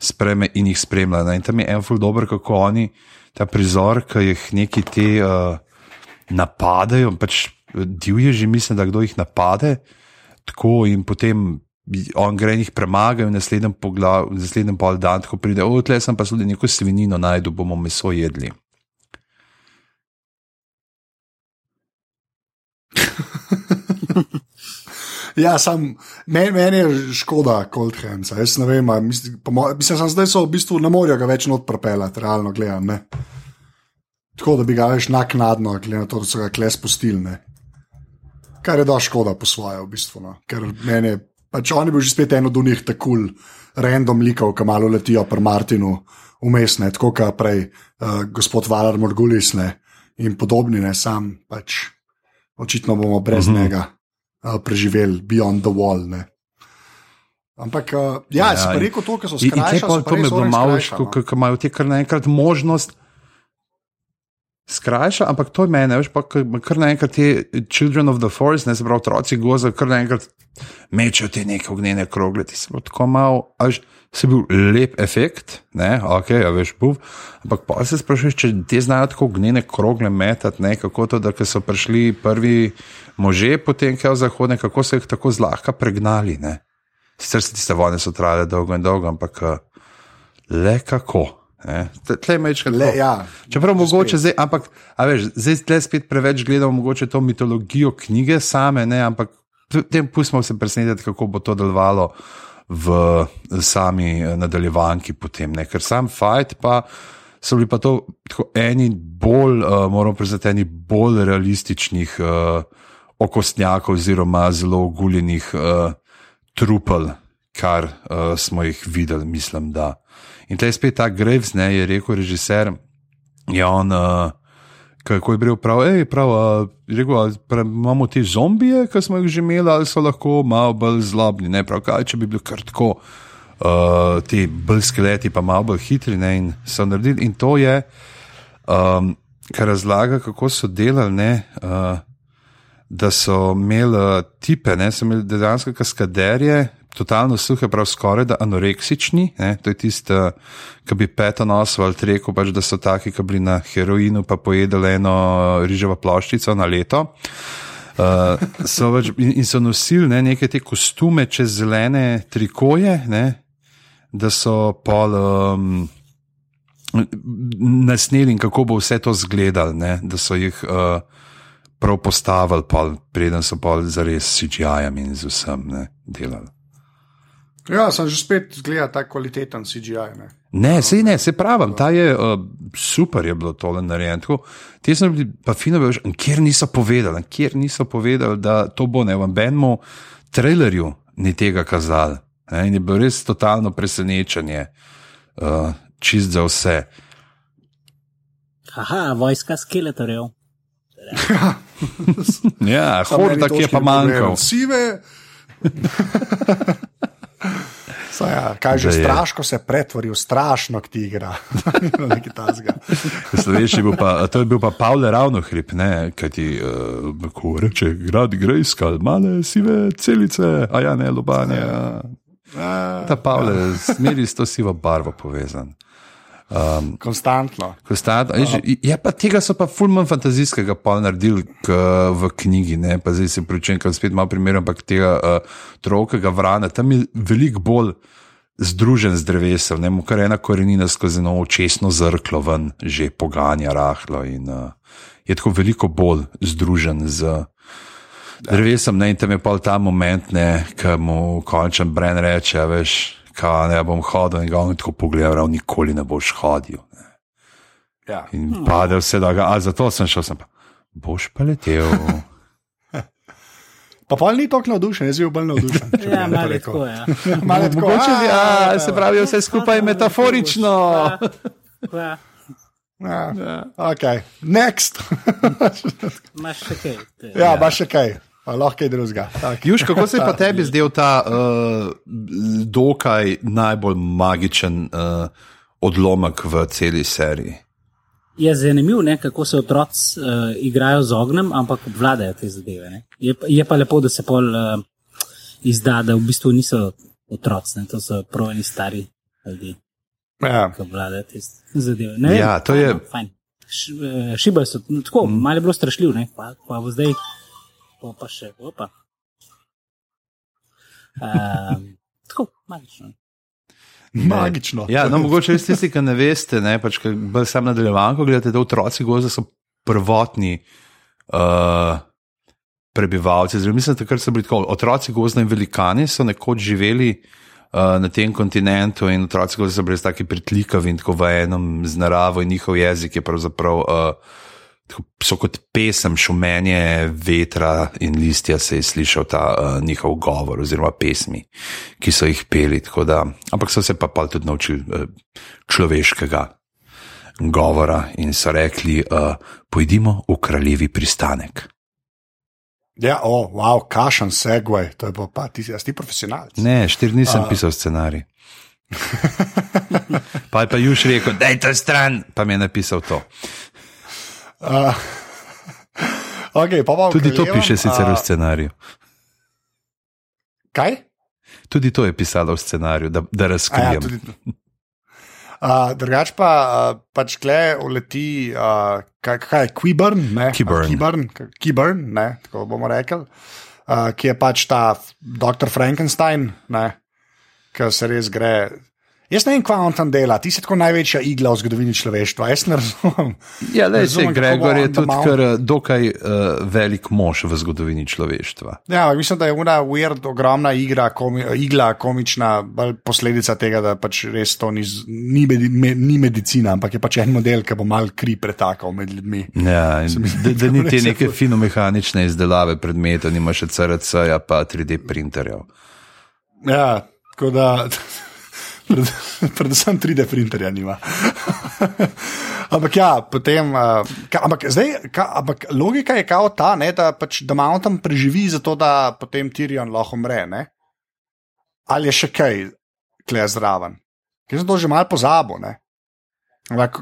Speaker 1: spreme in jih spremlja. Ne. In tam je en ful dobro, kako oni ta prizor, ki jih neki te uh, napadajo, pač divje že mislim, da kdo jih napade. Tako in potem on gre in jih premaga, in v naslednjem, poglav, v naslednjem pol dan, ko pride, o, tle sem pa tudi neko svinino najdu, bomo meso jedli.
Speaker 3: ja, sam, meni, meni je škoda Cold Hands. Jaz ne vem, mislim, mislim, zdaj so v bistvu ne morejo ga več not propelati, realno gledano. Tako da bi ga več naknadno, glede na to, da so ga kle spustili. Kar je da škoda po svoje, v bistvu. No. Ker meni je, pač on je bil že spet en od njih tako cool, random likov, ki malo letijo pri Martinu, umestne, tako kot prej uh, gospod Valar Morgulis ne, in podobni, ne sam pač očitno bomo brez mm -hmm. njega uh, preživeli Beyond the Wall. Ne. Ampak, uh, ja, ja, si rekel to, kar so skrajšali.
Speaker 1: To mi je bilo malo, ko imajo ti kar naenkrat možnost. Skrajša, ampak to je meni, veš, pa kar naenkrat ti Children of the Forest, ne zbrav otroci goza, kar naenkrat mečejo te neke ognjene krogle, ti se bo tako mal, až se bil lep efekt, ne, ok, ja, veš, buv, ampak pa se sprašuješ, če ti znajo tako ognjene krogle metati, ne, kako to, da so prišli prvi može potem, kaj zahodne, kako so jih tako zlahka pregnali, ne. Sicer se tiste vojne so trajale dolgo in dolgo, ampak le kako. Tle je mečkaj le. Ja, Čeprav mogoče zdaj, ampak, veš, zdaj tle spet preveč gledamo mogoče to mitologijo knjige same, ne, ampak tem pustimo se presenetiti, kako bo to delovalo v sami eh, nadaljevanki potem, ne, ker sam fajt pa. So bili pa to eni bolj, uh, moramo priznati, eni bolj realističnih uh, okostnjakov, oziroma zelo oguljenih uh, trupel, kar uh, smo jih videli, mislim, da. In tle je spet ta Graves, ne, je rekel režiser, je on, uh, kako je bil prav, hej, prav, uh, rekel, prav, imamo te zombije, ki smo jih že imeli, ali so lahko malo bolj zlobni, ne, prav, kaj če bi bil kar tako, uh, ti bolj skeleti, pa malo bolj hitri, ne, in so naredili. In to je, um, kar razlaga, kako so delali, ne. Uh, Da so imeli tipe, ne, so imeli dejansko kaskaderje, totalno suhe, prav skoraj da anoreksični. Ne? To je tisto, ki bi peto nosil ali rekel, pač, da so taki, ki bili na heroinu, pa pojedali eno riževo ploščico na leto. Uh, so več, in, in so nosili ne, neke te kostume čez zelene trikoje, ne, da so pol um, nasneli, kako bo vse to izgledalo, da so jih uh, prav postavili, pol, preden so pa zares s CGI-jem in z vsem ne, delali.
Speaker 3: Ja, sem že spet gledal ta kvaliteten CGI. Ne,
Speaker 1: ne se ne, se pravim, ta je uh, super, je bilo tole narejeno. Ti so bili pa fino, veš, kjer niso povedali, kjer niso povedali, da to bo ne v enem trailerju ni tega kazali. Ne, in je bilo res totalno presenečenje, uh, čist za vse.
Speaker 2: Aha, vojska skeletorjev.
Speaker 1: ja, horda, ki je pa manjkal.
Speaker 3: Sive. Ja, kaj že straško se pretvori v strašno tigra.
Speaker 1: Slovenci bil pa, to je bil pa Pavel ravno hrib, ne, kaj ti uh, ko reče, grad grejska, male sive celice, a ja ne, lobanje. Ja. Ta Pavel je smeri s to sivo barvo povezan.
Speaker 3: Um, konstantno.
Speaker 1: konstantno. Ja, pa tega so pa fulman fantazijskega pa naredili k, v knjigi, ne? pa zdaj se pričem, ker spet malo primerjam, ampak tega uh, trokega vrana, tam je veliko bolj združen z drevesom, ne mu kar ena korenina skozi eno očesno zrklo ven, že poganja rahlo in uh, je tako veliko bolj združen z. Drevesom, ne, in tam je pa ta moment, ki mu končam Bren reče, veš, kaj ne bom hodil in ga on tako pogledal, nikoli ne boš hodil. Ne. Ja. In hmm. pade vse, da ga, a zato sem šel, sem pa, boš pa letel.
Speaker 3: Pa pol ni tako navdušen, jaz bi bil bolj navdušen.
Speaker 2: Ja, malo je tako, ja.
Speaker 3: Malo je tako,
Speaker 1: Mogoče bi,
Speaker 3: "A,
Speaker 1: a, se pravi, vse skupaj je metaforično.
Speaker 2: Ja,
Speaker 3: Ja, ok, next.
Speaker 2: Imaš še kaj.
Speaker 3: ja, imaš še kaj, A lahko kaj drugega.
Speaker 1: Juž, kako se je pa tebi zdel ta uh, dokaj najbolj magičen uh, odlomek v celi seriji?
Speaker 2: Je zanimivo, ne, kako se otroci uh, igrajo z ognjem, ampak obvladajo te zadeve. ne. Je, je pa lepo, da se pol uh, izda, da v bistvu niso otroci, ne, to so pravni stari ljudje,
Speaker 3: Ja.
Speaker 2: ki obvladajo te zadeve. Ne vem,
Speaker 1: Ja, to je-
Speaker 2: fajn. Š, Šibajo so, no, tako, mm. malo je bilo strašljivo, ne, pa, pa bo zdaj, pa, pa še, opa. Um, tako, magično.
Speaker 3: Magično.
Speaker 1: Ja, no, mogoče res tisti, ki ne veste, ne, pač, ki bolj sam nadaljevanko gledate, da otroci gozda so prvotni uh, prebivalci. Zdaj, mislim, takrat so bili tako, otroci gozda in velikani so nekoč živeli uh, na tem kontinentu in otroci gozda so bili taki pritlikavi in tako v enem z naravo in njihov jezik je pravzaprav. Uh, tako So kot pesem, šumenje vetra in listja se je slišal ta uh, njihov govor, oziroma pesmi, ki so jih peli. Da, ampak so se pa pol tudi naučili uh, človeškega govora in so rekli: uh, Pojdimo v kraljevi pristanek.
Speaker 3: Ja, o, oh, wow, kašen segway, to je pa, pa ti, jaz ti profesionalc.
Speaker 1: Ne, štiri dni sem pisal scenarij. Pa je pa Juž rekel, da je to stran, pa mi je napisal to.
Speaker 3: Uh, okay, pa pa
Speaker 1: Tudi to piše sicer v
Speaker 3: a,
Speaker 1: scenariju.
Speaker 3: Kaj?
Speaker 1: Tudi to je pisalo v scenariju, da, da
Speaker 3: A Ja,
Speaker 1: razkrijem.
Speaker 3: tudi, uh, drugač pa uh, pač kle uleti, uh, kaj, kaj je Quiburn, ne?
Speaker 1: Quiburn.
Speaker 3: A, Quiburn, k- Quiburn, ne, tako bomo rekli, uh, ki je pač ta dr. Frankenstein, ne, ki se res gre. Jaz ne vem, kva on tam dela, ti si tako največja igla v zgodovini človeštva, jaz ne razumem.
Speaker 1: Ja, le se Gregor je tudi
Speaker 3: doma-
Speaker 1: kar eh, dokaj uh, velik mož v zgodovini človeštva.
Speaker 3: Ja, mislim, da je una weird, ogromna igra, komi, igla, komična, posledica tega, da pač res to ni, ni, medi, me, ni medicina, ampak je pač en model, ki bo mal kri pretakal med ljudmi.
Speaker 1: Ja, in
Speaker 3: mi zdi,
Speaker 1: da, da ni te neke finomehanične izdelave predmetov, nima še CRC-ja, pa 3D printerjev.
Speaker 3: Ja, tako da. pred- Predvsem 3D printerja nima. ampak ja, potem. Uh, ka, ampak, zdaj, ka, ampak logika je kao ta, ne, da, pač, da Mountain preživi, zato da potem Tyrion lahko umre. Ne? Ali je še kaj, kle zraven. Ker sem to že malo pozabil. Ne?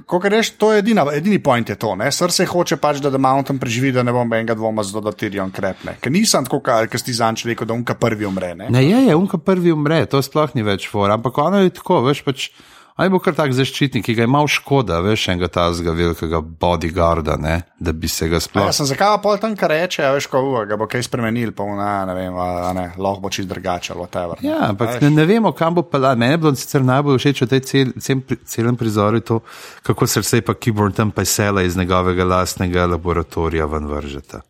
Speaker 3: Ko rečeš, to je edina, edini point je to. ne. Srce hoče pač, da, da Mountain preživi, da ne bom enega dvoma, zato da Tyrion krepne. Ker nisem tako, kot si zanč rekel, da unka prvi umre. Ne?
Speaker 1: Ne, je, je, unka prvi umre, to sploh ni več for, ampak ono je tako, veš pač. Ali bo kar tak zaščitnik, ki ga je malo škoda, veš, enega tazga velikega bodyguarda, ne, da bi se ga
Speaker 3: Ja,
Speaker 1: sploh.
Speaker 3: sem zakaj pol tam kar reče, veš, ko uva, ga bo kaj spremenil, pa una, ne vem, a, ne, lahko bo čist drugače, whatever. ne.
Speaker 1: Ja, ampak ne, ne vemo, kam bo pelal. Mene je bilo sicer najbolj všeč v tej cel, cel, celem prizoru to, kako srce pa Keyboard tam pa sela iz njegovega lastnega laboratorija ven vržeta.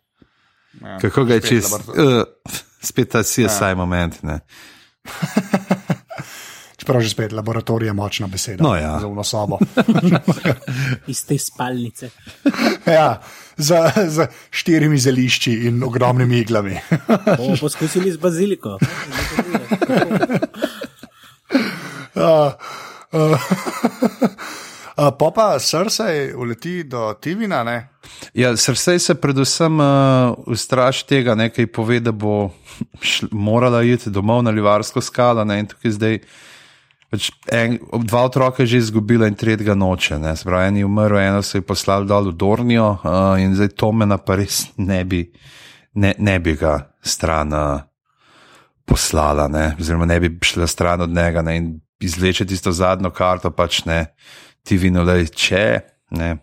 Speaker 3: Ja,
Speaker 1: Kako ga je čist, uh, spet ta CSI ja. moment, ne.
Speaker 3: Čeprav že spet laboratorij je močna beseda.
Speaker 1: No, ja.
Speaker 3: Za uno sobo.
Speaker 2: Iz te spalnice.
Speaker 3: ja, za, za štirimi zelišči in ogromnimi iglami.
Speaker 2: Bomo poskusili z baziliko.
Speaker 3: uh, uh, uh, pa pa srce uleti do Tivina, ne?
Speaker 1: Ja, srce se predvsem uh, ustraši tega, nekaj pove, da bo šl, morala iti domov na Livarsko skalo. Ne, in tukaj zdaj pač en, dva otroka je že izgubila in tretjega noče. Pravi, en je umrl, eno se je poslal dol v Dornijo uh, in zdaj Tomena pa res ne bi, ne, ne bi ga stran uh, poslala, ne, oziroma ne bi šla stran od njega ne, in izvleče tisto zadnjo karto, pač ne, ti vinolej, če ne.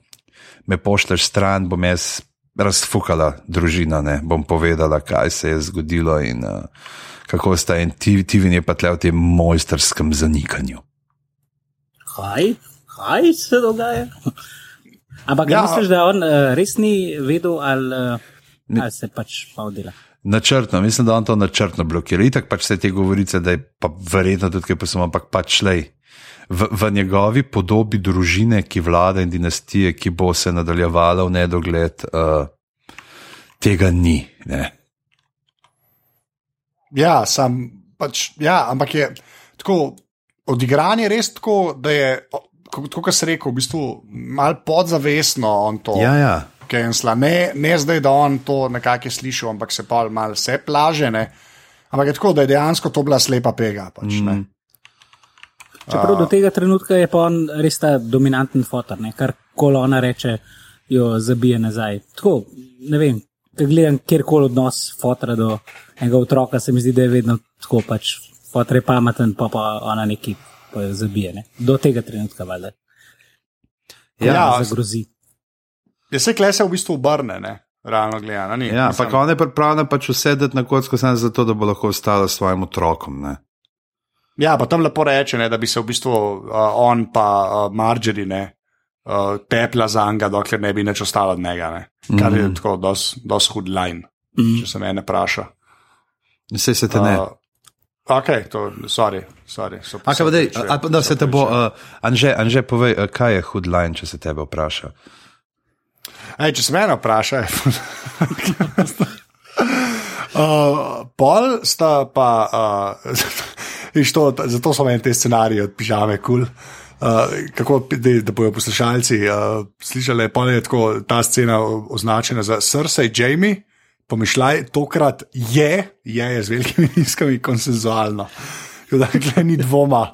Speaker 1: Me pošleš stran, bom jaz razfukala družina, ne bom povedala, kaj se je zgodilo in uh, kako sta in ti, ti vin je pa tle v tem mojstrskem zanikanju.
Speaker 2: Kaj? Kaj se dogaja? Ampak
Speaker 3: Ja.
Speaker 2: ja. misliš, da on uh, res ni vedel, ali, uh, ali se pač pa odela?
Speaker 1: Načrtno, mislim, da on to načrtno blokira. Itak pač se te govorice, da je pa verjetno tudi kaj posebno, ampak pač lej. V, v njegovi podobi družine, ki vlada in dinastije, ki bo se nadaljevala v nedogled, uh, tega ni. Ne.
Speaker 3: Ja, sam, pač, ja, ampak je tako, odigranje res tako, da je, kot ko se reče, v bistvu malo podzavestno on to.
Speaker 1: Ja, ja.
Speaker 3: Kensla. Ne, ne zdaj, da on to nekako je slišal, ampak se pa malo vse plaže. Ne. Ampak je tako, da je dejansko to bila slepa pega. Pač, mm.
Speaker 2: Čeprav do tega trenutka je pa on res ta dominanten fotor, ne? kar kolo ona reče, jo zabije nazaj. Tako, ne vem, ko gledam kjerkoli odnos fotora do enega otroka, se mi zdi, da je vedno tako pač fotor je pameten, pa pa ona neki pa jo zabije. Ne? Do tega trenutka, valjda.
Speaker 3: Ja,
Speaker 2: zagrozi.
Speaker 3: Je se klese v bistvu obrne, ne? realno gledano. ni.
Speaker 1: Ja, ampak on je pripravljen pač usedeti na kocko samo zato, da bo lahko ostala s svojim otrokom. Ne?
Speaker 3: Ja, pa tam lepo reče, ne, da bi se v bistvu uh, on pa uh, Marjorie ne, uh, tepla za njega, dokler ne bi nič ostalo od njega. Ne. Kar je
Speaker 1: Mhm.
Speaker 3: tako dosti hud line,
Speaker 2: Mhm.
Speaker 3: če se me ne vpraša.
Speaker 1: Vse se te ne.
Speaker 3: Uh, ok, to, sorry, sorry. so-
Speaker 1: pa dej,
Speaker 3: priče-
Speaker 1: a, da
Speaker 3: so
Speaker 1: se te bo, uh, Anže, Anže, povej, uh, kaj je hud line, če se tebe vpraša.
Speaker 3: Ej, če se mene vpraša, je. uh, pol sta pa, uh, to, zato so meni te scenarije od pižame kul. Cool. Uh, kako da, da bojo poslušalci uh, slišali, pa je tako ta scena označena za Cersei, Jamie, pomišljaj, tokrat je, je, je z velikimi nizkami konsenzualno. Da, tle ni dvoma,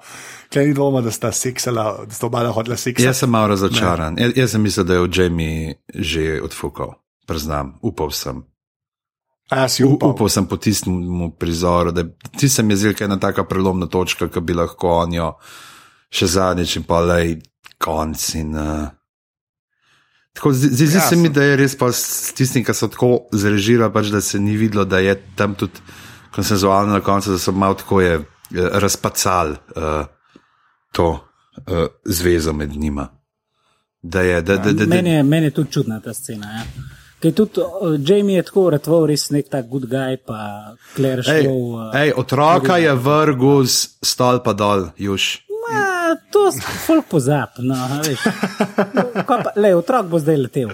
Speaker 3: tle ni dvoma, da sta seksala, da sta oba hodila seksati.
Speaker 1: Jaz sem malo razočaran. Jaz, jaz sem mislil, da je v Jamie že odfukal. Priznam, upal sem.
Speaker 3: A upal.
Speaker 1: upal sem po tistem prizoru, da ti se mi je zdela ena taka prelomna točka, ki bi lahko on jo še zadnjič in pa lej konc. In, uh, tako, zdi zdi
Speaker 3: Ja,
Speaker 1: se mi, da je res pa s tistim, ki so tako zrežirali, pač, da se ni videlo, da je tam tudi konsenzualno na koncu, da so malo tako je, eh, razpacali uh, to uh, zvezo med njima. Da je, da, da, da, da,
Speaker 2: Meni je, meni je tudi čudna ta scena. Ja. Ker tudi uh, Jamie je tako ratval, res nek tak good guy, pa Claire
Speaker 1: Ej,
Speaker 2: šel. Uh,
Speaker 1: ej, otroka je vrgel z stolpa dol, juž.
Speaker 2: Ma, to s- folk pozab. No, a veš. Kaj pa, le, otrok bo zdaj letel.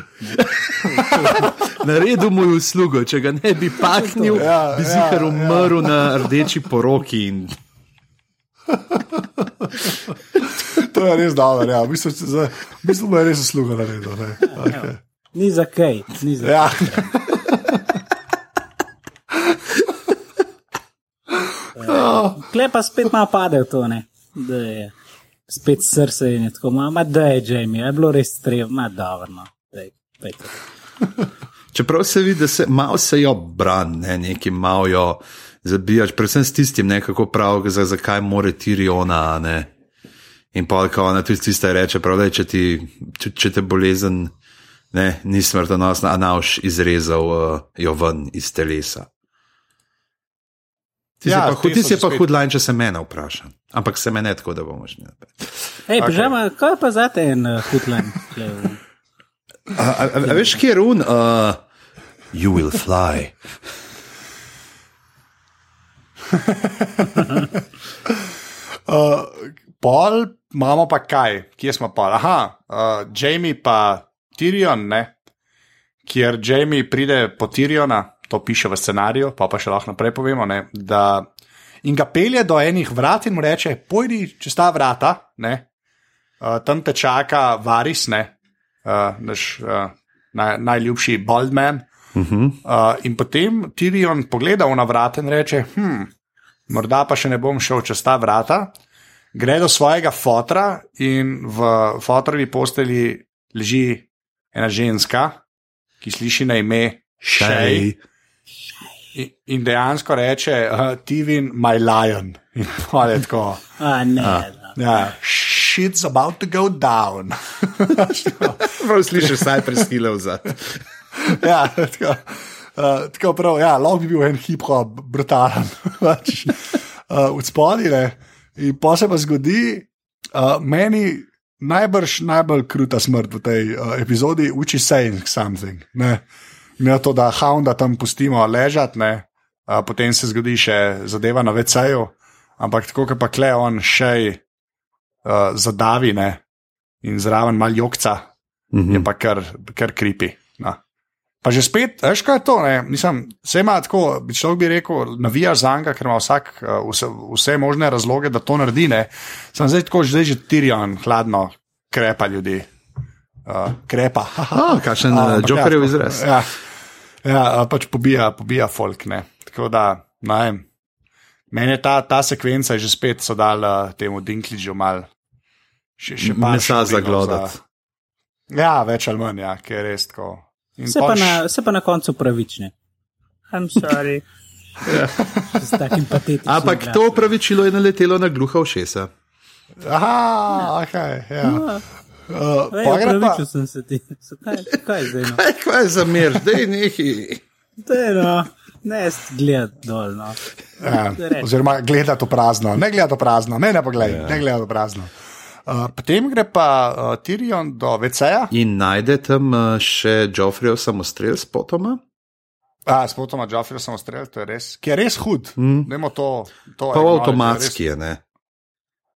Speaker 1: Naredil mu je uslugo, če ga ne bi pahnil,
Speaker 3: Ja,
Speaker 1: bi
Speaker 3: ja,
Speaker 1: zihar umrl na rdeči poroki. In...
Speaker 3: To je res dobro, ja. bistvu mu je res usluga naredil. ne. Okay.
Speaker 2: Ni za kaj, ni za
Speaker 3: Ja.
Speaker 2: Kle pa spet malo pade v to, ne. Da je spet srce in je tako, ma, ma da je Jamie, je bilo res treba, ma dobro, no. Pejte.
Speaker 1: Čeprav se vidi, da se malo se jo brani, ne, neki malo jo zabijaš, predvsem s tistim, ne, kako prav, za, zakaj more Tiriona. Ne. In pa, ko ona tudi tiste reče, prav, da če, ti, če, če te bolezen ne, ni smrtonosna, a nauš izrezal uh, jo ven iz telesa. Ti
Speaker 3: Ja,
Speaker 1: si pa,
Speaker 3: te
Speaker 1: hud- ti si
Speaker 3: že
Speaker 1: pa hud lajn, če se mene vpraša. Ampak se me ne tako, da bomo šli naprej.
Speaker 2: Hej, okay. pižama, kaj pa zate en uh, hudlen?
Speaker 1: A, a, a, a veš, kje je run? Uh, you will fly.
Speaker 3: Uh, pol imamo pa kaj, kje smo pa? Aha, uh, Jamie pa Tyrion, ne? kjer Jamie pride po Tyriona, to piše v scenariju, pa pa še lahko naprej povemo, ne? da in ga pelje do enih vrat in mu reče: Pojdi čez ta vrata, ne? Uh, tam te čaka Varis, ne? Uh, naš uh, naj, najljubši Baldman.
Speaker 1: Uh -huh.
Speaker 3: Uh, in potem Tyrion pogleda na vrata in reče: hm, morda pa še ne bom šel čez ta vrata. Gre do svojega fotra in v fotrovi posteli leži ena ženska, ki sliši na ime Shay. In- dejansko reče: uh, Tivin, my lion. In pa je tako.
Speaker 2: A ne. no.
Speaker 3: Ja, shit's about to go down.
Speaker 1: Prav slišiš, saj prestile v zad.
Speaker 3: ja, tako, uh, tako prav, ja, lahko bi bil en hip-hop, brutalen, pač, uh, od spodaj. In pa se pa zgodi, uh, meni najbrž najbolj kruta smrt v tej uh, epizodi, uči saying something. Ne, ne to, da hounda tam pustimo ležati, ne, uh, potem se zgodi še zadeva na VC-ju, ampak tako, kot pa kle on še uh, zadavi ne, in zraven mal jokca,
Speaker 1: Mhm.
Speaker 3: je pa kar, kar kripi. No. Pa že spet, veš kaj je to? ne? Mislim, vse ima tako, bi človek bi rekel, navija za njega, ker ima vsak uh, vse, vse možne razloge, da to naredi. Ne? Sam zdaj tako, zdaj že Tirion, hladno, krepa ljudi. Uh, krepa.
Speaker 1: Oh, kakšen uh, Jokerjev
Speaker 3: ja,
Speaker 1: izraz.
Speaker 3: Ja, ja pač pobija, pobija folk. Ne? Tako da, ne vem. Meni je ta, ta sekvenca je že spet so dal uh, temu Dinklidžu mal. Še, še
Speaker 1: Mesa zaglodat.
Speaker 3: Za, ja, več ali manj, ja, ker je res tako. In
Speaker 2: Se
Speaker 3: pol
Speaker 2: pa, na, se pa na koncu pravične. I'm sorry.
Speaker 1: Ampak to upravičilo je naletelo na gluha ušesa.
Speaker 3: Aha, okay, ja. Uh,
Speaker 2: Ej,
Speaker 3: pa
Speaker 2: sem se ti. Kaj, kaj je zdaj? No?
Speaker 1: Kaj, kaj za mir, zdaj neki.
Speaker 2: Daj, no. Ne, gledaj dol. No.
Speaker 3: ja, oziroma gledati prazno, ne gledati prazno, ne, ne pa gledati, ja. ne gledati prazno. Uh, potem gre pa uh, Tirion do VC-ja,
Speaker 1: In najde tam uh, še Joffreyev samostrel s potoma.
Speaker 3: a s potoma Joffrey sem ustrelil, to je res, ki je res hud.
Speaker 1: Mm.
Speaker 3: Dajmo to, to
Speaker 1: Pa avtomatski je, ne.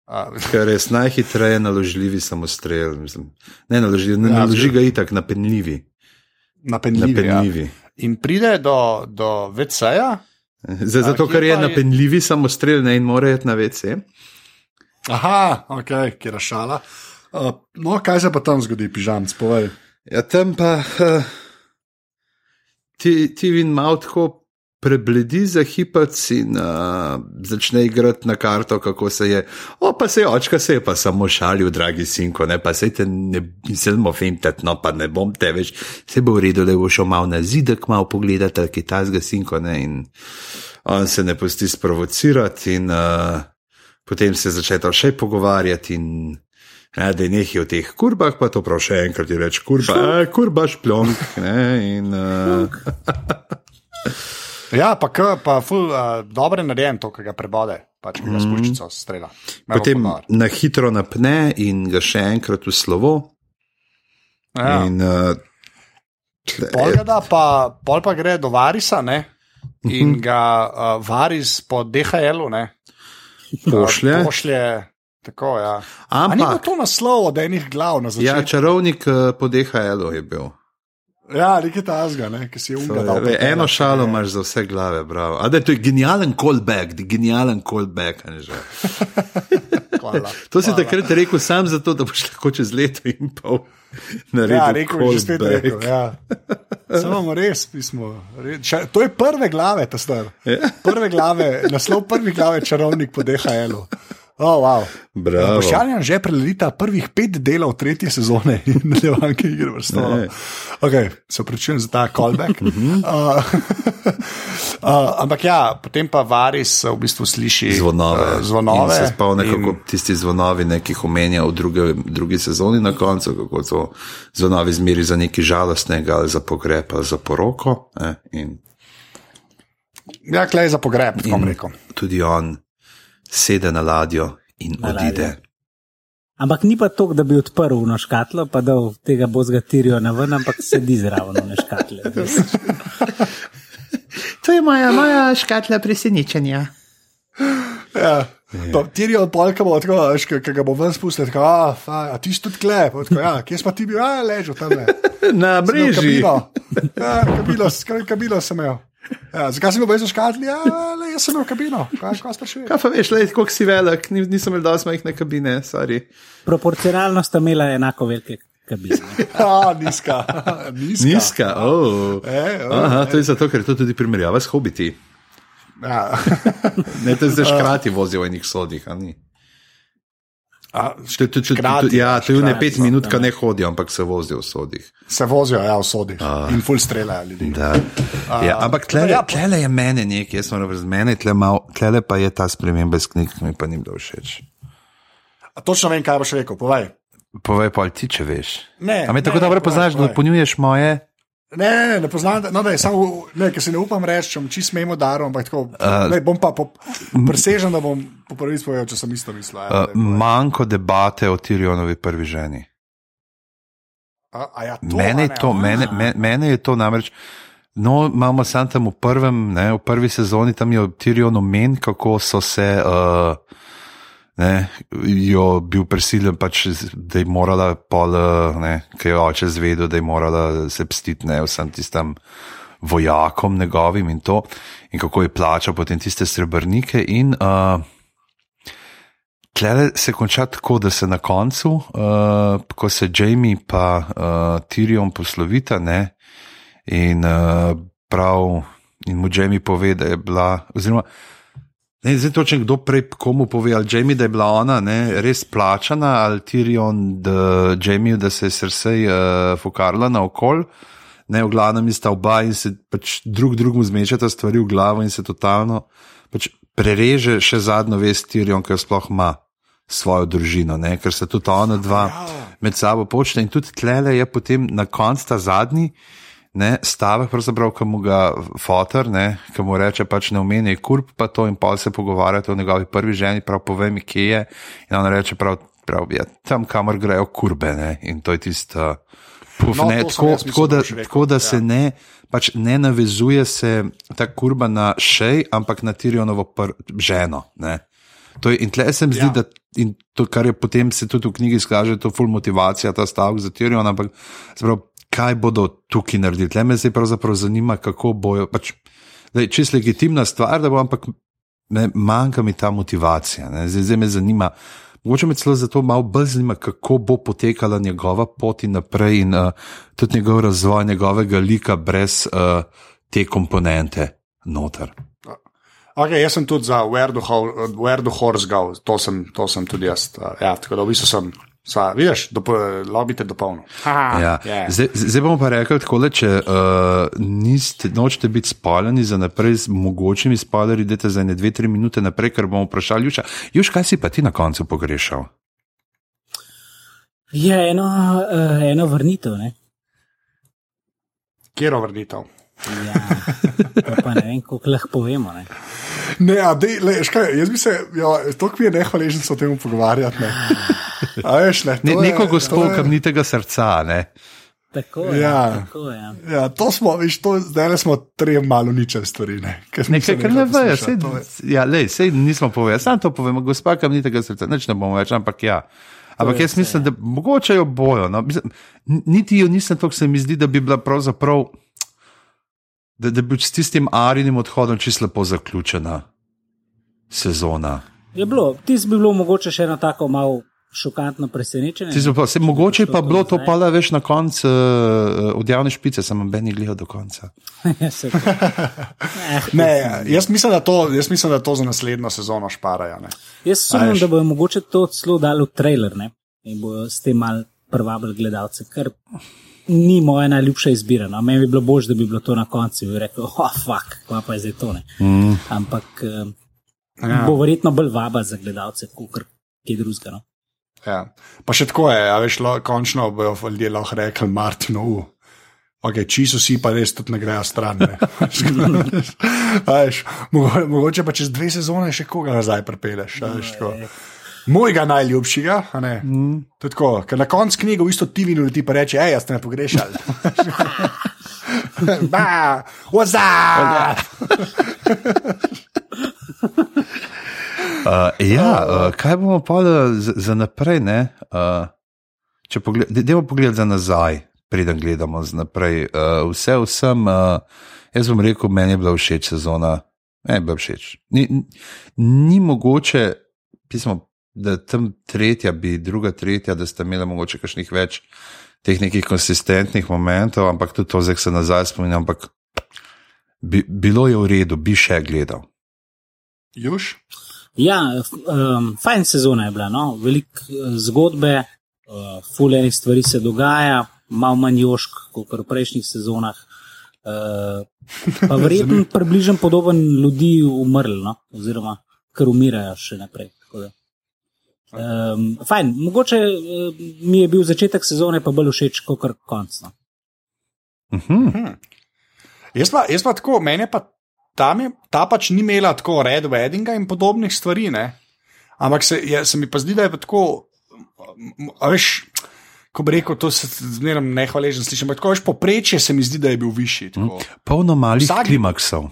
Speaker 3: je res, uh,
Speaker 1: Ker je res najhitreje naložljivi samostrel. Mislim. Ne naložljivi, ne,
Speaker 3: Ja,
Speaker 1: naloži ga itak napenljivi.
Speaker 3: napenljiv. Ja.
Speaker 1: napenljivi.
Speaker 3: In pride do, do VC-ja,
Speaker 1: zato, ker je
Speaker 3: pa je-
Speaker 1: napenljivi samostrel ne, in mora iti na WC.
Speaker 3: Aha, ok, ki je rašala. Uh, no, kaj se pa tam zgodi, pižam, spovej.
Speaker 1: Ja, tam pa uh, ti, vin malo tako prebledi za hipac in uh, začne igrati na karto, kako se je. O, pa se je očka, se je pa samo šalil, dragi sinko, ne pa se te ne mislimo fintati, no pa ne bom te več. Se bo v redu, da bo šel malo na zidek, malo pogledati, kaj ta zga sinko, ne in on se ne pusti sprovocirati in uh, potem se začne to še pogovarjati in. Ja, da je nekaj o teh kurbah, pa to prav še enkrat je reč, kurba, a, kurba šplonk. Ne, in, uh,
Speaker 3: Ja, pa, k, pa ful, uh, dobro je narejen to, kar ga prebode, pač ga s puščico strela. Me bo
Speaker 1: potem
Speaker 3: dobro.
Speaker 1: na hitro napne in ga še enkrat v slovo.
Speaker 3: Ja.
Speaker 1: In, uh,
Speaker 3: Pol, ga da pa, pol pa gre do Varisa ne? in ga uh, Varis po DHL-u ne,
Speaker 1: pošlje.
Speaker 3: Uh, pošlje tako, ja. A ni bilo
Speaker 1: Ampak,
Speaker 3: to naslov od enih glav na
Speaker 1: ja,
Speaker 3: začetku?
Speaker 1: čarovnik uh, po DHL-u je bil.
Speaker 3: Ja, nekaj tazga, ne, ki si dal.
Speaker 1: Ve, eno šalo imaš za vse glave, bravo. A da je to genijalen callback, genijalen callback. ne že.
Speaker 3: Hvala.
Speaker 1: To si takrat rekel sam zato, da boš lahko čez leto in pol naredil.
Speaker 3: Ja, rekel je že spet rekel. Ja. Samo res, pismo. Re, če, to je prve glave, ta star.
Speaker 1: Ja.
Speaker 3: Prve glave, naslov prve glave, čarovnik po DHL-u. Oh, wow.
Speaker 1: Bravo.
Speaker 3: Bošaljan že prelita prvih pet delov tretje sezone in nadaljevanke igre vrstov.
Speaker 1: Ne.
Speaker 3: Okay, se opravičujem za ta callback.
Speaker 1: Mhm.
Speaker 3: uh, uh, ampak ja, potem pa Varis v bistvu sliši
Speaker 1: zvonove.
Speaker 3: Uh, zvonove
Speaker 1: In se spomne,
Speaker 3: in-
Speaker 1: kako tisti zvonovi, ne, ki jih omenja v druge, drugi sezoni na koncu, kako so zvonovi zmeri za nekaj žalostnega, ali za pogreb, ali za poroko. Ne, in
Speaker 3: Ja, klej za pogreb, tako bom rekel.
Speaker 1: tudi on sede na ladjo in
Speaker 2: Na
Speaker 1: odide.
Speaker 2: ladjo. Ampak ni pa to, da bi odprl na škatlo, pa da tega bozga tirijo na ven, ampak sedi zraven na škatle.
Speaker 1: To je moja, moja škatla presenečenja.
Speaker 3: Ja. Pa Tirijo polka bo tako, ki ga bo ven spustil, tako, a, fa, a ti si tudi klep, tako, ja, kje si pa ti bil, a, ležal tam le.
Speaker 1: Na breži.
Speaker 3: Kabino. Ja, kabino, s- kabino sem imel. Ja, zakaj si bil brez škatli? Ja, le, jaz sem imel kabino. Kaj, kaj sprašuješ?
Speaker 1: Kaj pa veš, le, koliko si velik, Ni- nisem imel dosti majhne kabine, sorry.
Speaker 2: Proporcionalno sta imela enako velike kabine.
Speaker 3: Ja, nizka. Nizka.
Speaker 1: Nizka, oh.
Speaker 3: E, o,
Speaker 1: Aha, to je zato, ker je to tudi primerjava s hobiti.
Speaker 3: Ja.
Speaker 1: Ne, te zdaj škrati vozijo v enih sodih, a ni.
Speaker 3: A,
Speaker 1: to, to,
Speaker 3: Škrati,
Speaker 1: to, ja, to je ne pet minut, ko ne hodijo, ampak se vozijo v sodih.
Speaker 3: Se vozijo, ja, v sodih. In full streljajo ljudi.
Speaker 1: Da. Ja, ampak tlele,
Speaker 3: ja,
Speaker 1: tlele je mene nekaj, jaz moram reči, mene tle mal, tlele pa je ta sprememba s knjig, mi pa ni bilo všeč.
Speaker 3: A točno vem, kaj boš rekel, povej.
Speaker 1: Povej pa, ti če veš.
Speaker 3: Ne,
Speaker 1: A me tako
Speaker 3: ne,
Speaker 1: dobro
Speaker 3: povej,
Speaker 1: poznaš, da
Speaker 3: povej.
Speaker 1: dopolnjuješ moje?
Speaker 3: Ne, ne, ne, ne poznam, no, da je samo, ne, ker se ne upam reči, če čist memo darom, ampak tako, uh, ne, bom pa po, presežen, da bom po prvi povedal, če sem isto mislil. Ja,
Speaker 1: Uh, manjko debate o Tirionovi prvi ženi.
Speaker 3: a, a ja, to,
Speaker 1: Mene
Speaker 3: a ne,
Speaker 1: to,
Speaker 3: a?
Speaker 1: mene, me- mene je to namreč. No, imamo sam tam v, prvem, ne, v prvi sezoni, tam je Tirion omen, kako so se. Uh, ne, jo bil prisiljen, pač, da je morala, pol, ki je oče zvedel, da je morala se pstiti vsem tistem vojakom njegovim in to, in kako je plačal potem tiste srebrnike. In uh, tle se konča tako, da se na koncu, uh, ko se Jamie in uh, Tyrion poslovita, ne, in uh, prav, in mu Jamie pove, da je bila, oziroma. Ne, zdaj točno kdo prej komu pove, ali Jamie, da je bila ona ne, res plačana, ali Tyrion, da, Jamie, da se je srce uh, fokarla na okol, ne v glavnem sta oba in se pač drug drugemu zmečata stvari v glavo in se totalno pač prereže še zadnjo vest Tyrion, ker sploh ima svojo družino, ne, ker se tudi ona dva med sabo počne in tudi tlele je potem na koncu ta zadnji ne, stavek, ki mu ga fotor, ki mu reče, pač ne omenjaj kurb, pa to in pol se pogovarjate o njegovi prvi ženi, prav povem, kje je. In on reče, prav, prav je ja, tam, kamor grejo kurbe. Ne, in to je tisto. Puf, no, ne, tako, tako, da, tako da se ja. ne, pač ne navezuje se ta kurba na šej, ampak na Tirionovo ženo. Ne. To je, in tle se mi zdi, ja. da in to, kar je potem se tudi v knjigi skaže, to je full motivacija, ta stavek za Tirion, ampak sprav, kaj bodo tukaj naredili. Le me zdaj pravzaprav zanima, kako bojo. Pač, je čisto legitimna stvar, da bo, ampak ne, manjka mi ta motivacija. Zdaj, zdaj me zanima. Mogoče me celo zato malo bolj zanima, kako bo potekala njegova pot in naprej, in uh, tudi njegov razvoj, njegovega lika brez uh, te komponente noter.
Speaker 3: Okay, jaz sem tudi za Where the Horse Go, to, to sem tudi jaz. Uh, ja, tako da v bistvu sem Sva, vidiš, lobite do polno.
Speaker 1: Ja. Yeah. Zdaj, zdaj bomo pa rekli tako, da če uh, niste, nočete biti spaljeni za naprej z mogočimi spaljerji, idete za ne dve, tri minute naprej, ker bomo vprašali, Juša, Juš, kaj si pa ti na koncu pogrešal?
Speaker 2: Je ja, eno, uh, eno vrnitev. Ne?
Speaker 3: Kjer je vrnitev?
Speaker 2: Ja, pa ne vem, kako lahko povemo. Ne?
Speaker 3: Ne, a, dej, le, škaj, jaz bi se, ja, to mi je nehvaležen se o tem pogovarjati. Ne.
Speaker 1: Veš, ne, ne, neko gospod, kam ni tega srca. Ne.
Speaker 2: Tako je. Ja. Tako je.
Speaker 3: Ja, to smo, viš, to, zdaj smo tri malo niče stvari. Ne.
Speaker 1: Nekaj, kar ne vejo, sej, ja, lej, sej nismo povedali, samo to povemo, gospod, kam ni tega srca, neč ne bomo več, ampak ja. Ampak jaz mislim, da mogoče jo bojo. No. Niti jo nisem tako, se mi zdi, da bi bila pravzaprav, da, da bi s tistim arinim odhodom čisto lepo zaključena sezona.
Speaker 2: Je bilo, ti bi bilo mogoče še eno tako malo šokantno presenečenje.
Speaker 1: Pa, se, mogoče pa bilo to pa le veš na koncu uh, od javne špice, sem ben jih gledal do konca.
Speaker 3: Ja, ne, jaz, mislim, to, jaz mislim, da to za naslednjo sezono šparajo. Ne.
Speaker 2: Jaz sumim, da bojo mogoče to celo dali v trailer ne? in bojo s tem mal prvabili gledalce. Ker ni moja najljubša izbira. No? Meni bi bilo bolje, da bi bilo to na koncu in bi rekel, oh, fuck, kva pa je zdaj to. Mm. Ampak uh, ja. bo verjetno bolj vaba za gledalce, kot kje drugega. No?
Speaker 3: Ja. Pa še tako je, a veš, lo, končno bojo ljudje lahko rekli, Martino, uh. Okay, či so si pa res tudi ne grejo stran. Ne. veš, mogoče, mogoče pa čez dve sezone še koga nazaj prepeleš. Mojega najljubšega, mm. tako, ker na koncu knjige v isto ti vinu ti pa reče, hej, jaz te ne pogrešal. Ba, what's up?
Speaker 1: Uh, ja, uh, kaj bomo pa za, za naprej? Uh, če pogledamo pogled za nazaj, preden gledamo za naprej. Uh, vse vsem, uh, jaz bom rekel, meni je bila všeč sezona. Ne, bi všeč. Ni, ni mogoče, pismo, da tam tretja, bi druga, tretja, da ste imeli mogoče kakšnih več teh nekih konsistentnih momentov, ampak tudi to zdaj se nazaj spominjam. Ampak bi, bilo je v redu, bi še gledal.
Speaker 3: Juž?
Speaker 2: Ja, um, fajn sezona je bila, no? veliko uh, zgodbe, uh, fulejnih stvari se dogaja, malo manj jošk kot v prejšnjih sezonah. Uh, pa verjetno približno podoben ljudi umrl, no? oziroma kar umirajo še naprej. Um, fajn, mogoče uh, mi je bil začetek sezone pa bolj všeč kot konc. No?
Speaker 3: Uh -huh. hmm. Jaz pa, jaz pa tako, meni pa tam je, ta pač ni imela tako red weddinga in podobnih stvari, ne? ampak se, je, se mi pa zdi, da je tako, veš, ko bi rekel, to se zmeraj nehvaležen slišim, ampak tako veš, poprečje se mi zdi, da je bil višji.
Speaker 1: Mm, polno malih vsak, klimaksov.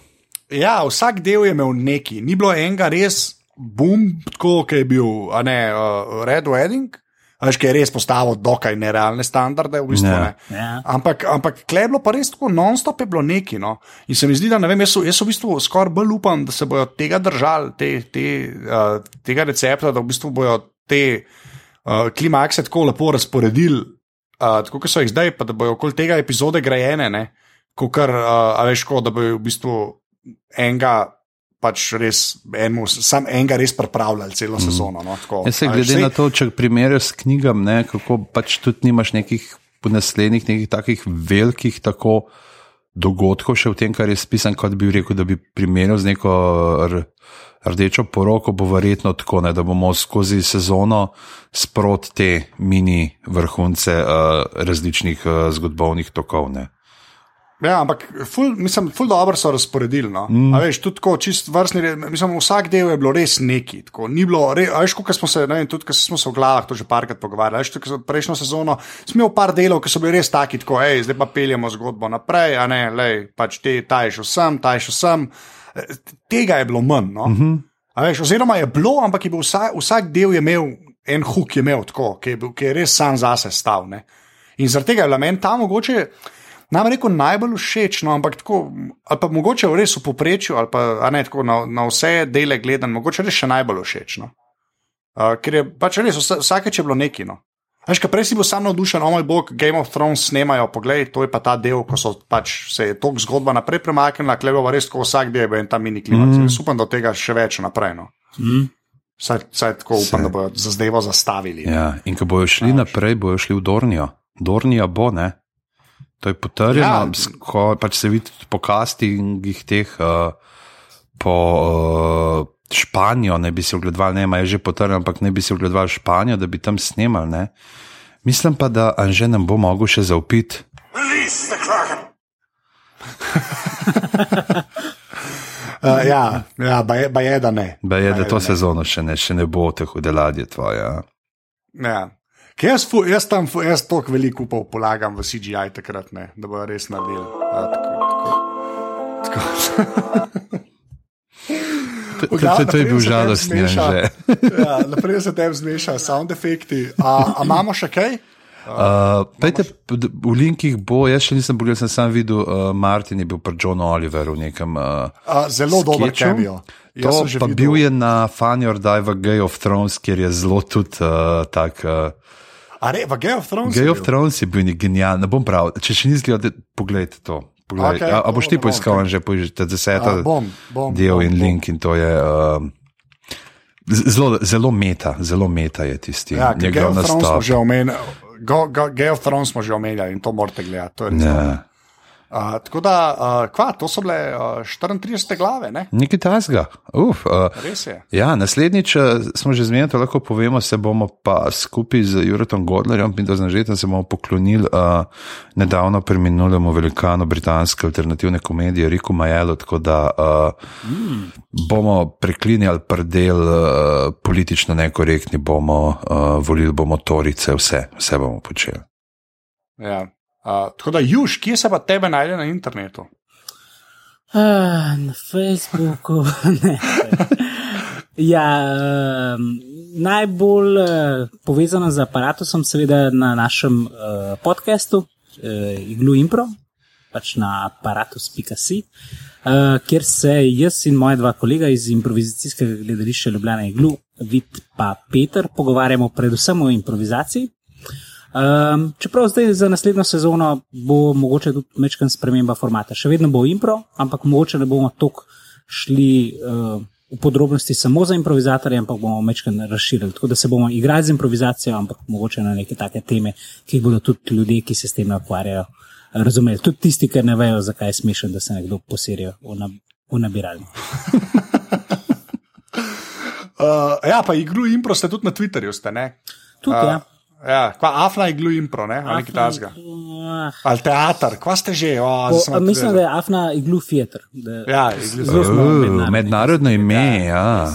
Speaker 3: Ja, vsak del je imel neki, ni bilo enega res boom, tako kot je bil ne, uh, Red Wedding. Veš, ki je res postavil dokaj nerealne standarde, v bistvu.
Speaker 1: Ja.
Speaker 3: Ne.
Speaker 2: Ja.
Speaker 3: Ampak, ampak klej je bilo pa res tako, non-stop je bilo neki. No. In se mi zdi, da ne vem, jaz, so- jaz v bistvu skoraj bolj upam, da se bodo tega držali, te, te, uh, tega recepta, da v bistvu bodo te uh, klimakse tako lepo razporedili, uh, tako kot so jih zdaj, pa da bodo okoli tega epizode grajene, ne, kot kar, uh, a veš, ko, da bojo v bistvu enega. Pač res, enmu, sam enega res pripravljali celo sezono. No, tako.
Speaker 1: Jaz se glede
Speaker 3: saj-
Speaker 1: na to, če primerjaš s knjigami, ne, kako pač tudi nimaš nekih naslednjih, nekih takih velikih tako dogodkov še v tem, kar je spisan, kot bi rekel, da bi primerjal z neko rdečo poroko, bo verjetno tako, ne, da bomo skozi sezono sprot te mini vrhunce uh, različnih uh, zgodovnih tokov. Ne.
Speaker 3: Ja, ampak ful, mislim, ful dobro so razporedili. No. Mm. Veš, tudi tako, čist vrstni. Mislim, vsak del je bilo res neki. Tako, ni bilo, re, a veš, ko smo se, ne vem, tudi ko smo se v glavah to že parkrat pogovarjali. Veš, tudi prejšnjo sezono smo imeli par delov, ki so bili res taki, tako, hej, zdaj pa peljemo zgodbo naprej, a ne, lej, pač te, ta je šel sem, ta je šel sem. Eh, Tega je bilo manj. No. Mm -hmm. A veš, oziroma je bilo, ampak je bil vsak, vsak del je imel en huk, je imel tako, ki je, bil, ki je res sam zase stal. Ne. In zaradi tega je bila meni ta mogoče. Nam rekel najbolj všeč, no, ampak tako, ali pa mogoče res v poprečju, ali pa ne tako na, na vse dele gledan, mogoče res še najbolj všeč. No. Uh, ker je pač res vsa, vsakeč je bilo neki. No. Veš, kaj prej si bil sam navdušen, o moj bog, Game of Thrones snemajo, poglej, to je pa ta del, ko so pač se je tok zgodba naprej premaknila, klebo pa res tako vsak del je bil en ta mini klimat. Mm. Upam, da tega še več naprej. No.
Speaker 2: Mm.
Speaker 3: Saj, saj tako upam, da bodo za zdaj zastavili. no.
Speaker 1: Ja, in ko bojo šli naprej, bojo šli v Dornijo. Dornija bo, ne. To je potrjeno,
Speaker 3: Ja.
Speaker 1: ko pač se vidi po castingih teh uh, po uh, Španijo, ne bi si ogledovali, ne, je že potrjeno, ampak ne bi si ogledovali Španijo, da bi tam snemali. Ne. Mislim pa, da Anže nam bo mogel še zaupiti.
Speaker 3: Uh, ja, ja ba, je, ba je, da ne.
Speaker 1: Da je,
Speaker 3: Ba
Speaker 1: da to
Speaker 3: ne.
Speaker 1: sezono še ne, še ne bo teh udeladje tvoje.
Speaker 3: Ja. Ker Jaz, fu- jaz tam fu- jaz toliko veliko upov polagam v CGI takrat, ne, da bodo res naredili. Ja, tako, tako.
Speaker 1: To, je bil žalostni
Speaker 3: zmeša.
Speaker 1: Anže.
Speaker 3: ja, naprej se tem zmešajo sound efekti. A, a imamo še kaj?
Speaker 1: Uh, pejte, v linkih bo, jaz še nisem pogledal, sem sam videl, uh, Martin je bil pri Johnu Oliveru v nekem. Uh,
Speaker 3: A, zelo dober. Jaz
Speaker 1: To
Speaker 3: že
Speaker 1: pa
Speaker 3: videl-
Speaker 1: bil je na Funny or Die v Game of Thrones, kjer je zelo tudi uh, tak. Uh,
Speaker 3: A re, Game of Thrones.
Speaker 1: Game of? Thrones je bil genialen, ne bom prav. Če še nisi gledal, poglej to. Poglej. Okay, a, a boš ti poiskal,
Speaker 3: okej.
Speaker 1: že
Speaker 3: bom, bom,
Speaker 1: del
Speaker 3: bom,
Speaker 1: in
Speaker 3: bom.
Speaker 1: link in to je. Uh, Zelo, zelo meta, zelo meta je tisti
Speaker 3: Ja, Game of Thrones smo
Speaker 1: nastop.
Speaker 3: že omenjali. Game of Thrones smo že omenjali in to morate gledati. To je.
Speaker 1: Ja.
Speaker 3: Uh, tako da, uh, kva, to so bile uh, 34 glave, ne?
Speaker 1: Nekaj tasga. Uf, uh,
Speaker 3: Res je.
Speaker 1: Ja, naslednjič eh, smo že zmenili, lahko povemo, se bomo pa skupaj z Juretom Godlerjem in Doznažetom se bomo poklonili uh, nedavno preminulemu velikanu britanske alternativne komedije Riku Majelu, tako da uh, mm. bomo preklinjali predel uh, politično nekorektni, bomo uh, volili bomo torice, vse, vse bomo počeli.
Speaker 3: Ja. Uh, tako da, Juž, kje se pa tebe najde na internetu?
Speaker 2: Ah, na Facebooku. ja, um, najbolj uh, povezano z aparatusom, seveda na našem uh, podkastu, uh, Iglu Impro, pač na aparatus.si, uh, kjer se jaz in moja dva kolega iz improvizacijskega gledališča Ljubljana Iglu, Vid pa Peter, pogovarjamo predvsem o improvizaciji. Um, čeprav zdaj za naslednjo sezono bo mogoče tudi mečkan sprememba formata. Še vedno bo impro, ampak mogoče ne bomo tako šli uh, v podrobnosti samo za improvizatorje, ampak bomo mečkan razširili. Tako da se bomo igrali z improvizacijo, ampak mogoče na neke take teme, ki jih bodo tudi ljudje, ki se s tem ukvarjajo, razumeli. Tudi tisti, ki ne vejo, zakaj je smešen, da se nekdo poserijo v, nab v nabiralnik.
Speaker 3: Uh, ja, pa igru impro ste tudi na Twitterju, ste ne?
Speaker 2: Tudi,
Speaker 3: Uh,
Speaker 2: ja.
Speaker 3: Ja, kva Afna iglu impro, ne? Ali nekaj tasga.
Speaker 2: Ah,
Speaker 3: Ali teater, kva ste že? O,
Speaker 2: po, mislim,
Speaker 3: oddelal.
Speaker 2: da je Afna iglu theater. Da,
Speaker 3: Ja, iglu
Speaker 1: Uh, mednarodno ime, ja.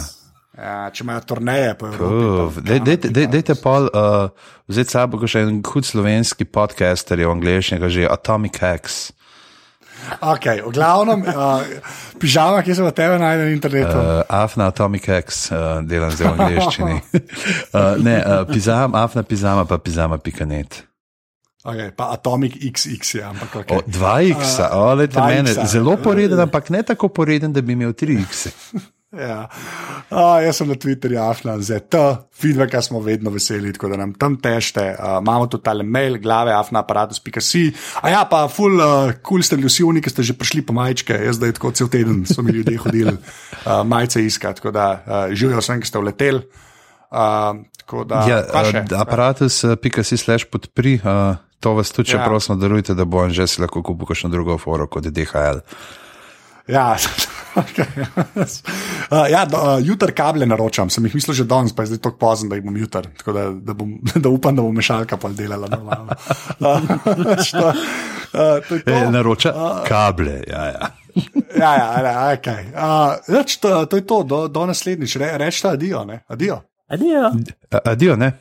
Speaker 3: Ja, če imajo turneje po Evropi.
Speaker 1: Uf,
Speaker 3: pa-
Speaker 1: dejte- dej- Dejte pol uh, vzeti sabo, še en hud slovenski podcaster je v angleščini, ga že Atomic Hacks.
Speaker 3: Okay, v glavnem, uh, pižama, ki se v tebe najde na internetu.
Speaker 1: Uh, afna Atomic X, uh, delam zdaj v angliščini. uh, ne, uh, pizama, afna pizama, pa pizama.net.
Speaker 3: Okay, pa Atomic XX je, ampak okay.
Speaker 1: O, 2x, uh, olete mene, zelo poreden, ampak ne tako poreden, da bi imel 3x.
Speaker 3: Ja. Uh, jaz sem na Twitterju, afna, ZT, feedback smo vedno veseli, tako da nam tam tešte. Uh, imamo tudi tale mail, glave, afna, aparatus.si. A ja, pa ful, uh, cool ste vsi oni, ki ste že prišli po majčke, jaz zdaj tako cel teden so mi ljudje hodili uh, majce iskati, tako da uh, živijo vsem, ki ste vleteli. Uh, da,
Speaker 1: ja, uh, aparatus.si slash podpri. Uh, To vas tudi, če ja. prosim, darujte, da bo on že si lahko kupil kakšno drugo foro kot DHL.
Speaker 3: Ja, okay. uh, ja uh, jutr kable naročam, sem jih mislil že danes, pa je zdaj tako pozno, da jih bom jutr. Tako da, da, bom, da upam, da bo mešalka pa delala normalno. uh,
Speaker 1: uh, e, naroča uh, kable. Ja, ja.
Speaker 3: ja, ja, ja okay. uh, to, to je to, do, do naslednjič. Re, Rečete adijo, ne? Adijo.
Speaker 2: Adijo.
Speaker 1: Adijo, ne?